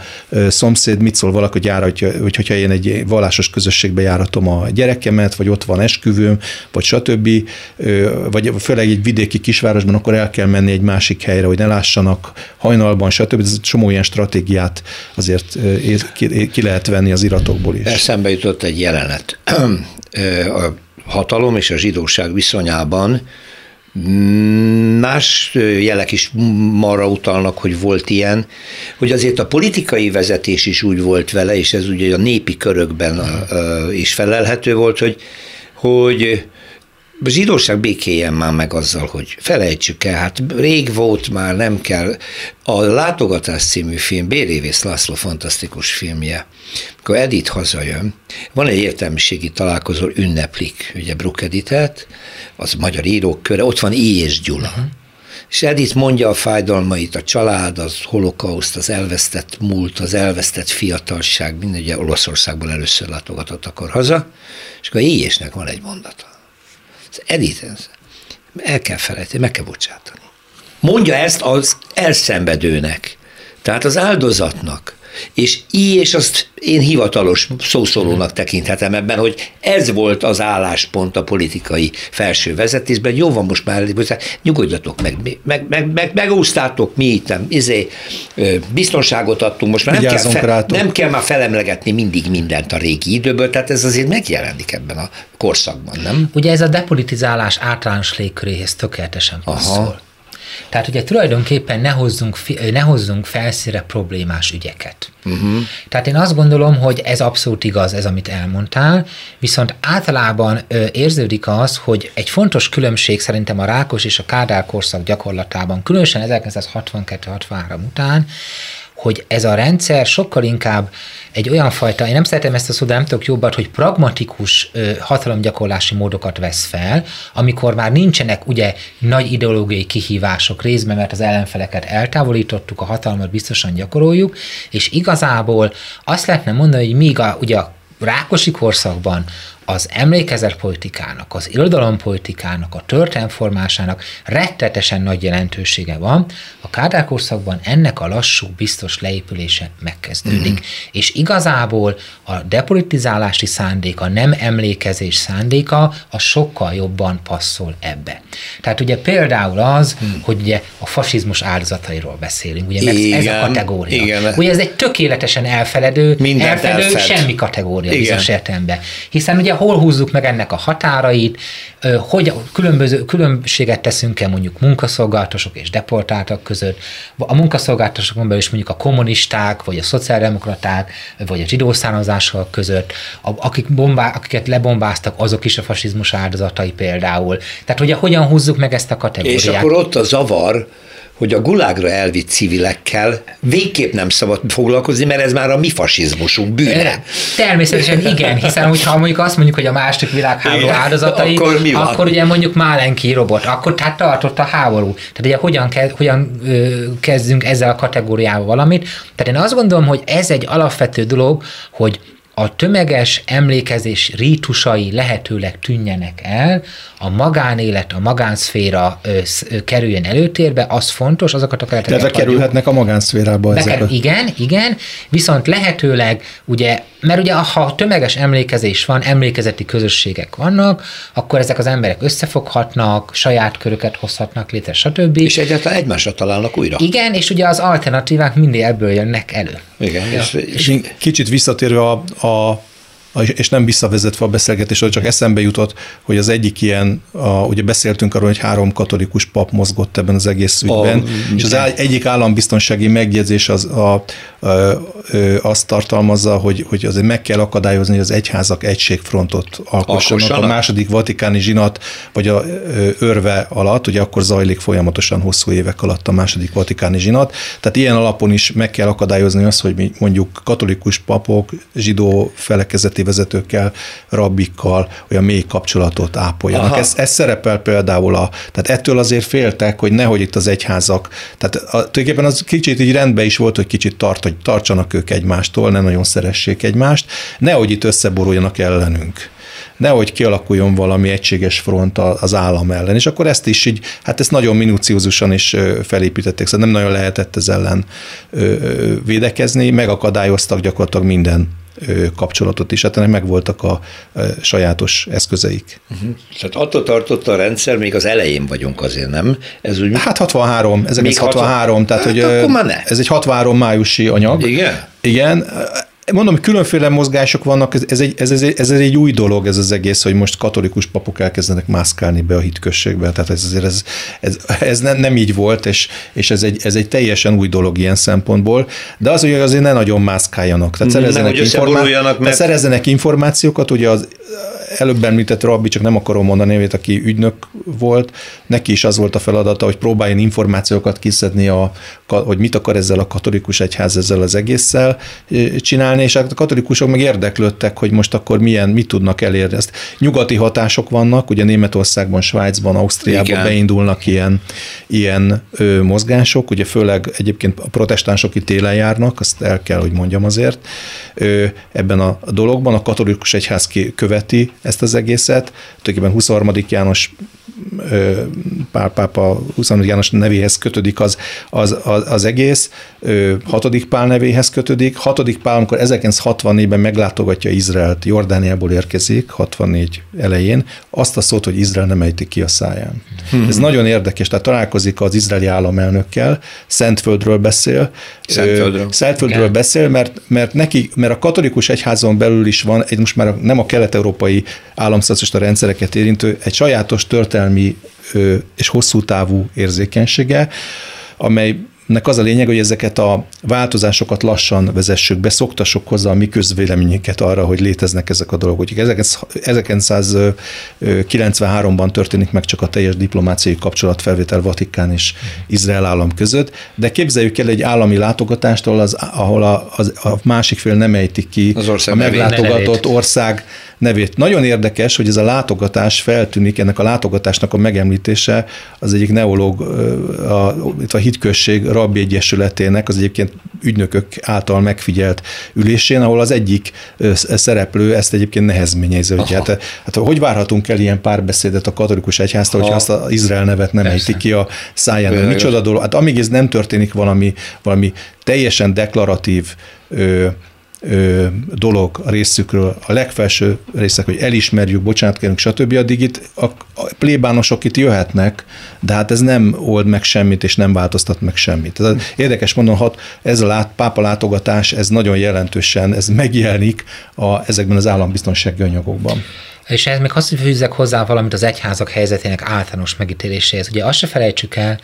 szomszéd, mit szól valaki, hogy járatja, hogy, hogyha én egy vallásos közösségbe járatom a gyerekemet, vagy ott van esküvőm, vagy stb., vagy főleg egy vidéki kisvárosban, akkor el kell menni egy másik helyre, hogy ne lássanak hajnalban, stb. Ez csomó ilyen stratégiát azért ki lehet venni az iratokból is. Eszembe jutott egy jelenet. A hatalom és a zsidóság viszonyában Más jelek is arra utalnak, hogy volt ilyen, hogy azért a politikai vezetés is úgy volt vele, és ez ugye a népi körökben is felelhető volt, hogy, hogy zsidóság békéjen már meg azzal, hogy felejtsük el, hát rég volt már, nem kell. A Látogatás című film, Bérévész László fantasztikus filmje, amikor Edith hazajön, van egy értelmiségi találkozó, ünneplik, ugye Brook Editet, az magyar írók köre, ott van I. és Gyula. Uh-huh És Edith mondja a fájdalmait, a család, az holokauszt, az elvesztett múlt, az elvesztett fiatalság, minden ugye Olaszországból először látogatott akkor haza, és akkor Éjésnek van egy mondata. Az Edith, el kell felejteni, meg kell bocsátani. Mondja ezt az elszenvedőnek, tehát az áldozatnak. És így, és azt én hivatalos szószólónak tekinthetem ebben, hogy ez volt az álláspont a politikai felső vezetésben. Jó van most már, nyugodjatok meg, meg, meg, meg megúsztátok mi itt, izé, biztonságot adtunk, most már nem kell, fe, nem kell már felemlegetni mindig mindent a régi időből, tehát ez azért megjelenik ebben a korszakban, nem? Ugye ez a depolitizálás általános légköréhez tökéletesen passzol. Tehát ugye tulajdonképpen ne hozzunk, ne hozzunk felszíre problémás ügyeket. Uh-huh. Tehát én azt gondolom, hogy ez abszolút igaz, ez amit elmondtál, viszont általában ö, érződik az, hogy egy fontos különbség szerintem a Rákos és a Kádár korszak gyakorlatában, különösen 1962-63 után, hogy ez a rendszer sokkal inkább egy olyan fajta, én nem szeretem ezt a szót, de nem tudok jobbat, hogy pragmatikus hatalomgyakorlási módokat vesz fel, amikor már nincsenek ugye nagy ideológiai kihívások részben, mert az ellenfeleket eltávolítottuk, a hatalmat biztosan gyakoroljuk, és igazából azt lehetne mondani, hogy míg a, ugye a Rákosi korszakban az emlékezetpolitikának, az irodalompolitikának, a történelmformásának rettetesen nagy jelentősége van, a Kádár korszakban ennek a lassú, biztos leépülése megkezdődik. Mm-hmm. És igazából a depolitizálási szándéka, nem emlékezés szándéka, a sokkal jobban passzol ebbe. Tehát ugye például az, mm. hogy ugye a fasizmus áldozatairól beszélünk, ugye mert igen, ez a kategória. Igen. Ugye ez egy tökéletesen elfeledő, elfeledő elfed. semmi kategória igen. bizonyos értelemben. Hiszen ugye hol húzzuk meg ennek a határait, hogy különböző, különbséget teszünk-e mondjuk munkaszolgáltatosok és deportáltak között, a munkaszolgáltatosokon belül is mondjuk a kommunisták, vagy a szociáldemokraták, vagy a zsidó között, akik bombá, akiket lebombáztak, azok is a fasizmus áldozatai például. Tehát ugye hogyan húzzuk meg ezt a kategóriát? És akkor ott a zavar, hogy a gulágra elvitt civilekkel végképp nem szabad foglalkozni, mert ez már a mi fasizmusunk bűne. Természetesen igen, hiszen hogyha mondjuk azt mondjuk, hogy a második világháború áldozatai, akkor, mi van? akkor ugye mondjuk Málenki robot, akkor tehát tartott a háború. Tehát ugye hogyan, ke, hogyan ö, kezdünk ezzel a kategóriával valamit. Tehát én azt gondolom, hogy ez egy alapvető dolog, hogy a tömeges emlékezés rítusai lehetőleg tűnjenek el, a magánélet, a magánszféra ö, ö, kerüljön előtérbe, az fontos, azokat a kereteket Tehát kerülhetnek a magánszférába ezek. A... Igen, igen, viszont lehetőleg, ugye, mert ugye ha tömeges emlékezés van, emlékezeti közösségek vannak, akkor ezek az emberek összefoghatnak, saját köröket hozhatnak létre, stb. És egyáltalán egymásra találnak újra. Igen, és ugye az alternatívák mindig ebből jönnek elő. Igen, és, és kicsit visszatérve a, a és nem visszavezetve a beszélgetésre, csak eszembe jutott, hogy az egyik ilyen, a, ugye beszéltünk arról, hogy három katolikus pap mozgott ebben az egész ügyben, a, és az egyik állambiztonsági megjegyzés az, a, azt tartalmazza, hogy, hogy azért meg kell akadályozni, hogy az egyházak egységfrontot alkossanak. A második vatikáni zsinat, vagy a örve alatt, ugye akkor zajlik folyamatosan hosszú évek alatt a második vatikáni zsinat, tehát ilyen alapon is meg kell akadályozni azt, hogy mi mondjuk katolikus papok, zsidó felekezeti vezetőkkel, rabbikkal olyan mély kapcsolatot ápoljanak. Ez, ez szerepel például a, tehát ettől azért féltek, hogy nehogy itt az egyházak, tehát a, tulajdonképpen az kicsit így rendben is volt, hogy kicsit tart, hogy tartsanak ők egymástól, ne nagyon szeressék egymást, nehogy itt összeboruljanak ellenünk nehogy kialakuljon valami egységes front az állam ellen. És akkor ezt is így, hát ezt nagyon minuciózusan is felépítették, szóval nem nagyon lehetett ez ellen védekezni, megakadályoztak gyakorlatilag minden kapcsolatot is. Hát ennek megvoltak a sajátos eszközeik. Uh-huh. Tehát attól tartott a rendszer, még az elején vagyunk azért, nem? Ez úgy... Hát 63, ez még 63, 60... tehát hát hogy ez egy 63 májusi anyag. Igen? Igen, mondom, különféle mozgások vannak, ez, egy, ez, ez, ez egy új dolog ez az egész, hogy most katolikus papok elkezdenek mászkálni be a hitközségbe, tehát ez azért ez, ez, ez nem, nem így volt, és, és ez, egy, ez egy teljesen új dolog ilyen szempontból, de az, hogy azért ne nagyon mászkáljanak, tehát szerezzenek, informá- mert... szerezzenek információkat, ugye az előbb említett Rabbi, csak nem akarom mondani nevét, aki ügynök volt, neki is az volt a feladata, hogy próbáljon információkat kiszedni, a, hogy mit akar ezzel a katolikus egyház ezzel az egésszel csinálni, és hát a katolikusok meg érdeklődtek, hogy most akkor milyen, mit tudnak elérni. Ezt nyugati hatások vannak, ugye Németországban, Svájcban, Ausztriában Igen. beindulnak ilyen, ilyen ö, mozgások, ugye főleg egyébként a protestánsok itt télen járnak, azt el kell, hogy mondjam azért, ö, ebben a dologban a katolikus egyház követi ezt az egészet, tulajdonképpen 23. János Pál pápa 23. János nevéhez kötődik az, az, az, az egész, 6. Pál nevéhez kötődik. 6. Pál, amikor 1964-ben meglátogatja Izraelt, Jordániából érkezik, 64 elején, azt a szót, hogy Izrael nem ejti ki a száján. Hmm. Ez nagyon érdekes, tehát találkozik az izraeli államelnökkel, Szentföldről beszél. Szentföldről. Szentföldről beszél, mert, mert neki, mert a katolikus egyházon belül is van, egy most már nem a kelet-európai államszocialista rendszereket érintő, egy sajátos történelmi és hosszú távú érzékenysége, amely nek az a lényeg, hogy ezeket a változásokat lassan vezessük be, szoktassuk hozzá a mi közvéleményeket arra, hogy léteznek ezek a dolgok. Úgyhogy 1993-ban történik meg csak a teljes diplomáciai kapcsolatfelvétel Vatikán és Izrael állam között, de képzeljük el egy állami látogatást, ahol, az, ahol a, az, a másik fél nem ejtik ki az ország a meglátogatott ország nevét. Nagyon érdekes, hogy ez a látogatás feltűnik, ennek a látogatásnak a megemlítése az egyik neológ, a, itt a hitközség rabbi egyesületének az egyébként ügynökök által megfigyelt ülésén, ahol az egyik szereplő ezt egyébként nehezményezi, hogy hát, hát hogy várhatunk el ilyen párbeszédet a katolikus egyháztól, hogyha azt az Izrael nevet nem ejti ki a száján. Micsoda dolog? Hát amíg ez nem történik valami, valami teljesen deklaratív ö, dolog a részükről, a legfelső részek, hogy elismerjük, bocsánat kérünk, stb. Addig itt a, plébánosok itt jöhetnek, de hát ez nem old meg semmit, és nem változtat meg semmit. Tehát érdekes mondom, hat, ez a lát, pápa látogatás, ez nagyon jelentősen, ez megjelenik a, ezekben az állambiztonsági anyagokban. És ez még azt fűzzek hozzá valamit az egyházak helyzetének általános megítéléséhez. Ugye azt se felejtsük el,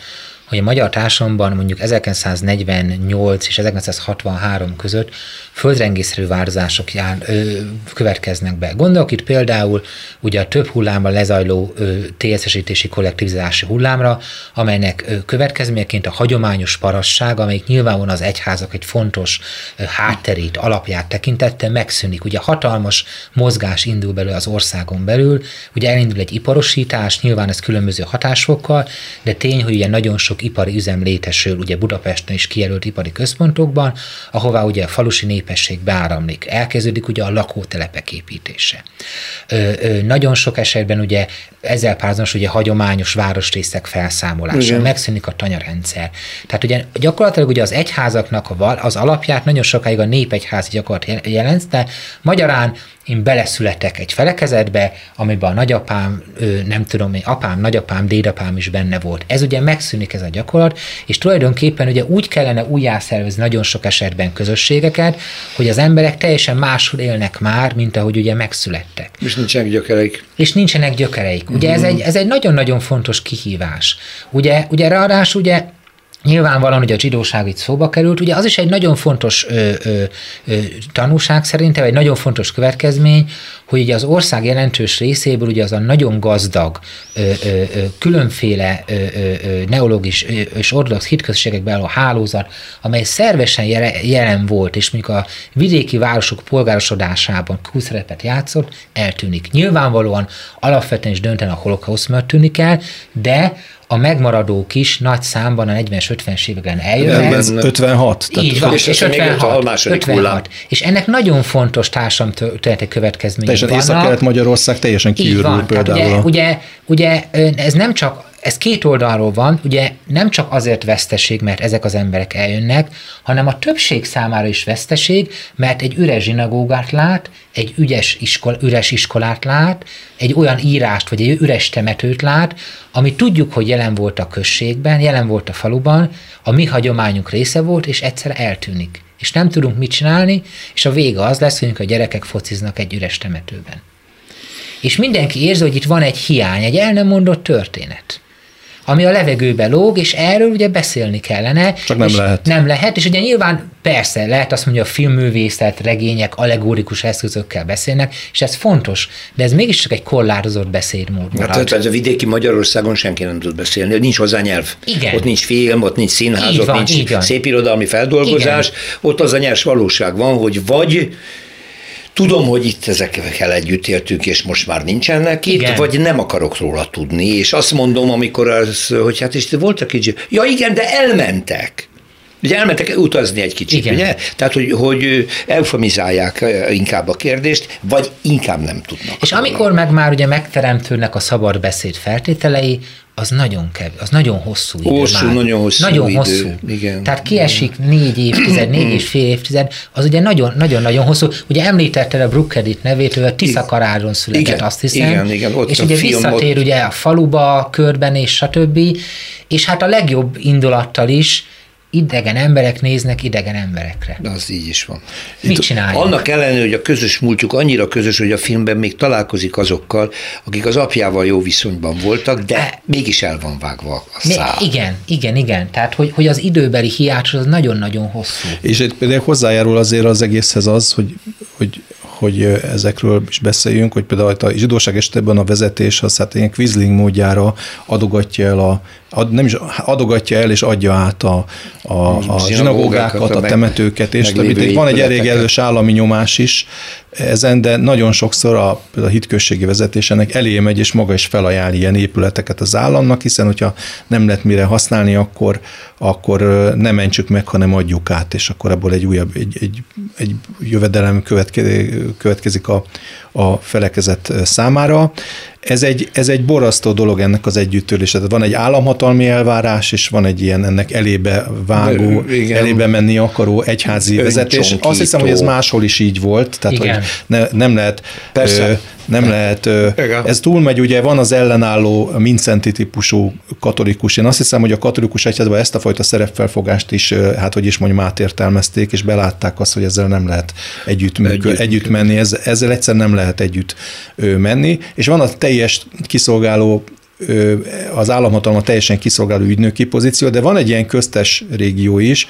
hogy a magyar társadalomban mondjuk 1948 és 1963 között földrengészerű változások jár, ö, következnek be. Gondolok itt például ugye a több hullámban lezajló TSZ-esítési kollektivizálási hullámra, amelynek ö, következményeként a hagyományos parasság, amelyik nyilvánvalóan az egyházak egy fontos ö, hátterét, alapját tekintette, megszűnik. Ugye hatalmas mozgás indul belőle az országon belül, ugye elindul egy iparosítás, nyilván ez különböző hatásfokkal, de tény, hogy ugye nagyon sok ipari üzem létesül, ugye Budapesten is kijelölt ipari központokban, ahová ugye a falusi nép népesség beáramlik. Elkezdődik ugye a lakótelepek építése. Ö, ö, nagyon sok esetben ugye ezzel párhuzamos ugye hagyományos városrészek felszámolása, Igen. megszűnik a tanyarendszer. Tehát ugye gyakorlatilag ugye az egyházaknak az alapját nagyon sokáig a népegyházi gyakorlat jelent, de magyarán én beleszületek egy felekezetbe, amiben a nagyapám, nem tudom én, apám, nagyapám, dédapám is benne volt. Ez ugye megszűnik ez a gyakorlat, és tulajdonképpen ugye úgy kellene újjászervezni nagyon sok esetben közösségeket, hogy az emberek teljesen máshol élnek már, mint ahogy ugye megszülettek. És nincsenek gyökereik. És nincsenek gyökereik. Ugye ez egy, ez egy nagyon-nagyon fontos kihívás. Ugye, ugye ráadásul ugye Nyilvánvalóan, hogy a zsidóság itt szóba került, ugye az is egy nagyon fontos ö, ö, ö, tanúság szerintem, egy nagyon fontos következmény, hogy ugye az ország jelentős részéből ugye az a nagyon gazdag, ö, ö, ö, különféle ö, ö, neológis és ortodox hitközségekben a hálózat, amely szervesen jelen volt, és mondjuk a vidéki városok polgárosodásában kulcsszerepet játszott, eltűnik. Nyilvánvalóan alapvetően is dönten a holokauszt tűnik el, de a megmaradók is nagy számban a 40-es, 50-es években eljönnek. Ez 56. Így van, és, és 56, 56. És ennek nagyon fontos társadalmi történeti következményei teljesen Észak-Kelet-Magyarország teljesen kiürül például. Ugye, ugye, ugye ez nem csak ez két oldalról van, ugye nem csak azért veszteség, mert ezek az emberek eljönnek, hanem a többség számára is veszteség, mert egy üres zsinagógát lát, egy ügyes iskol, üres iskolát lát, egy olyan írást, vagy egy üres temetőt lát, ami tudjuk, hogy jelen volt a községben, jelen volt a faluban, a mi hagyományunk része volt, és egyszer eltűnik. És nem tudunk mit csinálni, és a vége az lesz, hogy a gyerekek fociznak egy üres temetőben. És mindenki érzi, hogy itt van egy hiány, egy el nem mondott történet ami a levegőbe lóg, és erről ugye beszélni kellene. Csak nem lehet. Nem lehet, és ugye nyilván persze lehet azt mondja, a filmművészet, regények, allegórikus eszközökkel beszélnek, és ez fontos, de ez mégiscsak egy korlátozott beszédmód marad. Hát ez a vidéki Magyarországon senki nem tud beszélni, nincs hozzá nyelv. Igen. Ott nincs film, ott nincs színház, Így ott van, nincs szépirodalmi feldolgozás, Igen. ott az a nyers valóság van, hogy vagy Tudom, hogy itt ezekkel együtt éltünk, és most már nincsenek itt, Igen. vagy nem akarok róla tudni, és azt mondom, amikor az, hogy hát és voltak így, ja igen, de elmentek. Ugye elmentek utazni egy kicsit, Igen. ugye? Tehát, hogy, hogy eufemizálják inkább a kérdést, vagy inkább nem tudnak. És róla. amikor meg már ugye megteremtődnek a szabad beszéd feltételei, az nagyon kev, az nagyon hosszú idő Hosszú, már. nagyon hosszú Nagyon idő. hosszú. Igen. Tehát kiesik négy évtized, négy és fél évtized, az ugye nagyon- nagyon-nagyon hosszú. Ugye említetted a Brookedit nevét, ő a Tiszakaráron született, Igen, azt hiszem. igen, igen, ott és a ugye visszatér ott- ugye a faluba, körben és stb. És hát a legjobb indulattal is idegen emberek néznek idegen emberekre. De az így is van. Mit csinálják? Annak ellenére, hogy a közös múltjuk annyira közös, hogy a filmben még találkozik azokkal, akik az apjával jó viszonyban voltak, de mégis el van vágva a szál. Igen, igen, igen. Tehát, hogy, hogy az időbeli hiátus az nagyon-nagyon hosszú. És itt például hozzájárul azért az egészhez az, hogy, hogy, hogy ezekről is beszéljünk, hogy például a zsidóság esetében a vezetés az hát ilyen quizling módjára adogatja el a, ad, nem is adogatja el és adja át a, a, a Zsinagógákat, a temetőket, és itt van egy elég erős állami nyomás is ezen, de nagyon sokszor a, a hitközségi vezetésének elé megy, és maga is felajánl ilyen épületeket az államnak, hiszen hogyha nem lehet mire használni, akkor, akkor nem mentsük meg, hanem adjuk át, és akkor ebből egy újabb, egy, egy, egy jövedelem következik a, a felekezet számára. Ez egy, ez egy borasztó dolog ennek az együttölése. Tehát van egy államhatalmi elvárás, és van egy ilyen ennek elébe vágó, igen. elébe menni akaró egyházi vezetés. Azt hiszem, hogy ez máshol is így volt, tehát Igen. hogy ne, nem lehet Persze. Ö, nem lehet, Igen. ez túlmegy, ugye van az ellenálló Mincenti típusú katolikus. Én azt hiszem, hogy a katolikus egyházban ezt a fajta szerepfelfogást is, hát hogy is mondjam, átértelmezték, és belátták azt, hogy ezzel nem lehet együtt, együtt, Együtt együtt menni, ez, ezzel egyszer nem lehet együtt menni, és van a teljes kiszolgáló az államhatalma teljesen kiszolgáló ügynöki pozíció, de van egy ilyen köztes régió is,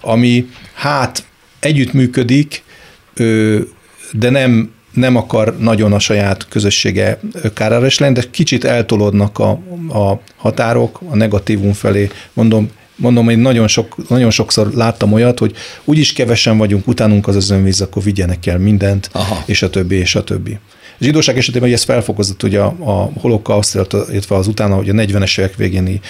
ami hát együttműködik, de nem, nem akar nagyon a saját közössége kárára is lenni, de kicsit eltolódnak a, a határok a negatívum felé. Mondom, mondom, én nagyon, sok, nagyon sokszor láttam olyat, hogy úgyis kevesen vagyunk, utánunk az az önvíz, akkor vigyenek el mindent, Aha. és a többi, és a többi. A zsidóság esetében hogy ez felfokozott ugye a, a holokauszt, illetve az utána, hogy a 40-es évek végéni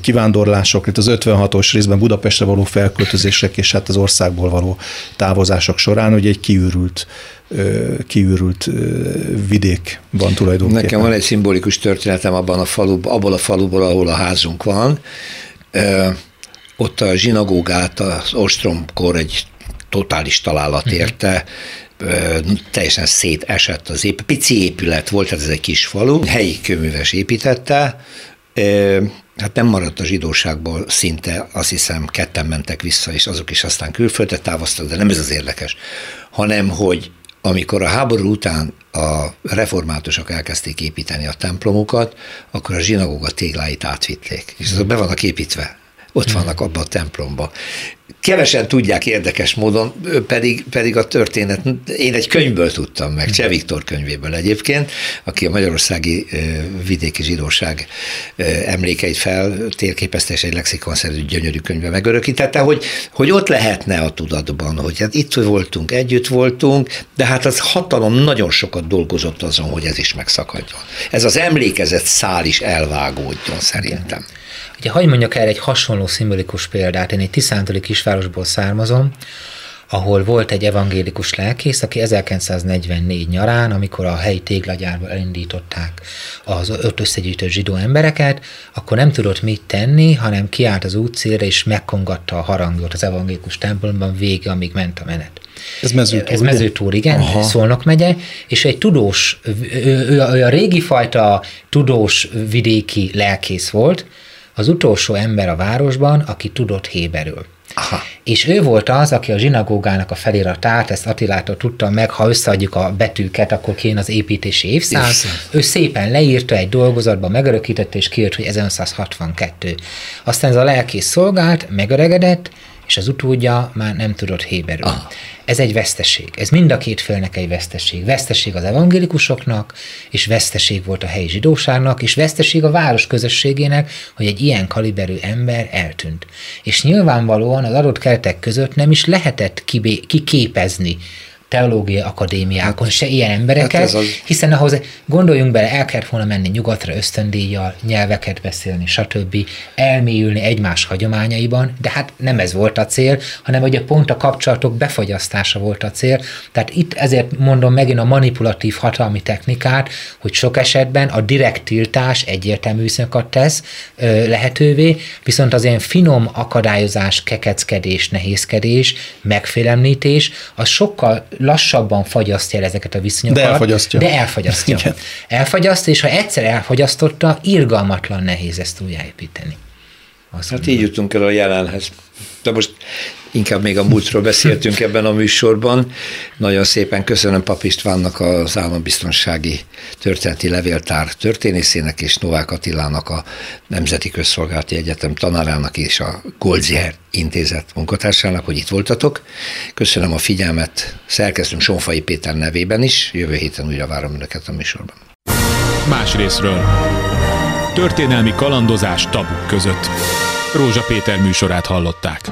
kivándorlások, itt az 56-os részben Budapestre való felköltözések, és hát az országból való távozások során, hogy egy kiürült, kiürült vidék van tulajdonképpen. Nekem van egy szimbolikus történetem abban a faluban, abból a faluból, ahol a házunk van. Ott a zsinagógát az ostromkor egy totális találat érte, ö, teljesen szétesett az ép, pici épület volt, tehát ez egy kis falu, helyi kőműves építette, hát nem maradt a zsidóságból szinte, azt hiszem ketten mentek vissza, és azok is aztán külföldre távoztak, de nem ez az érdekes, hanem hogy amikor a háború után a reformátusok elkezdték építeni a templomokat, akkor a zsinagóga tégláit átvitték, és azok be vannak építve. Ott vannak abban a templomban. Kevesen tudják érdekes módon, pedig, pedig a történet, én egy könyvből tudtam meg, Cseh Viktor könyvéből egyébként, aki a magyarországi vidéki zsidóság emlékeit fel térképezte, és egy lexikonszerű gyönyörű könyvbe megörökítette, hogy, hogy ott lehetne a tudatban, hogy hát itt voltunk, együtt voltunk, de hát az hatalom nagyon sokat dolgozott azon, hogy ez is megszakadjon. Ez az emlékezett szál is elvágódjon szerintem. Ugye, hogy mondjak el egy hasonló szimbolikus példát, én egy tiszántali kisvárosból származom, ahol volt egy evangélikus lelkész, aki 1944 nyarán, amikor a helyi téglagyárba elindították az öt összegyűjtött zsidó embereket, akkor nem tudott mit tenni, hanem kiállt az útszélre és megkongatta a harangot az evangélikus templomban végig, amíg ment a menet. Ez mezőtúr, Ez mezőtúr, igen, Aha. Szolnok megye, és egy tudós, ő, ő, ő a régi fajta tudós vidéki lelkész volt, az utolsó ember a városban, aki tudott héberül. Aha. És ő volt az, aki a zsinagógának a feliratát, ezt Attilától tudta meg, ha összeadjuk a betűket, akkor kéne az építési évszám. Ő szépen leírta egy dolgozatba, megörökítette, és kiírt, hogy 1962. Aztán ez a lelkész szolgált, megöregedett, és az utódja már nem tudott héberül. Aha. Ez egy veszteség. Ez mind a két félnek egy veszteség. Veszteség az evangélikusoknak, és veszteség volt a helyi zsidóságnak, és veszteség a város közösségének, hogy egy ilyen kaliberű ember eltűnt. És nyilvánvalóan az adott keretek között nem is lehetett kibé- kiképezni teológiai akadémiákon se ilyen embereket, hát az... hiszen ahhoz gondoljunk bele, el kellett volna menni nyugatra ösztöndíjjal, nyelveket beszélni, stb., elmélyülni egymás hagyományaiban, de hát nem ez volt a cél, hanem hogy a pont a kapcsolatok befagyasztása volt a cél. Tehát itt ezért mondom megint a manipulatív hatalmi technikát, hogy sok esetben a direkt tiltás egyértelmű viszonyokat tesz ö, lehetővé, viszont az ilyen finom akadályozás, kekeckedés, nehézkedés, megfélemlítés, az sokkal lassabban fagyasztja el ezeket a viszonyokat. De elfagyasztja. De elfagyasztja. Igen. Elfagyasztja, és ha egyszer elfagyasztotta, irgalmatlan nehéz ezt újjáépíteni. Azt hát így jutunk el a jelenhez. De most inkább még a múltról beszéltünk ebben a műsorban. Nagyon szépen köszönöm Pap Istvánnak az állambiztonsági történeti levéltár történészének és Novák Attilának a Nemzeti Közszolgálati Egyetem tanárának és a Goldziher intézet munkatársának, hogy itt voltatok. Köszönöm a figyelmet szerkesztőm Sonfai Péter nevében is. Jövő héten újra várom önöket a műsorban. Más részről. Történelmi kalandozás tabuk között. Rózsa Péter műsorát hallották.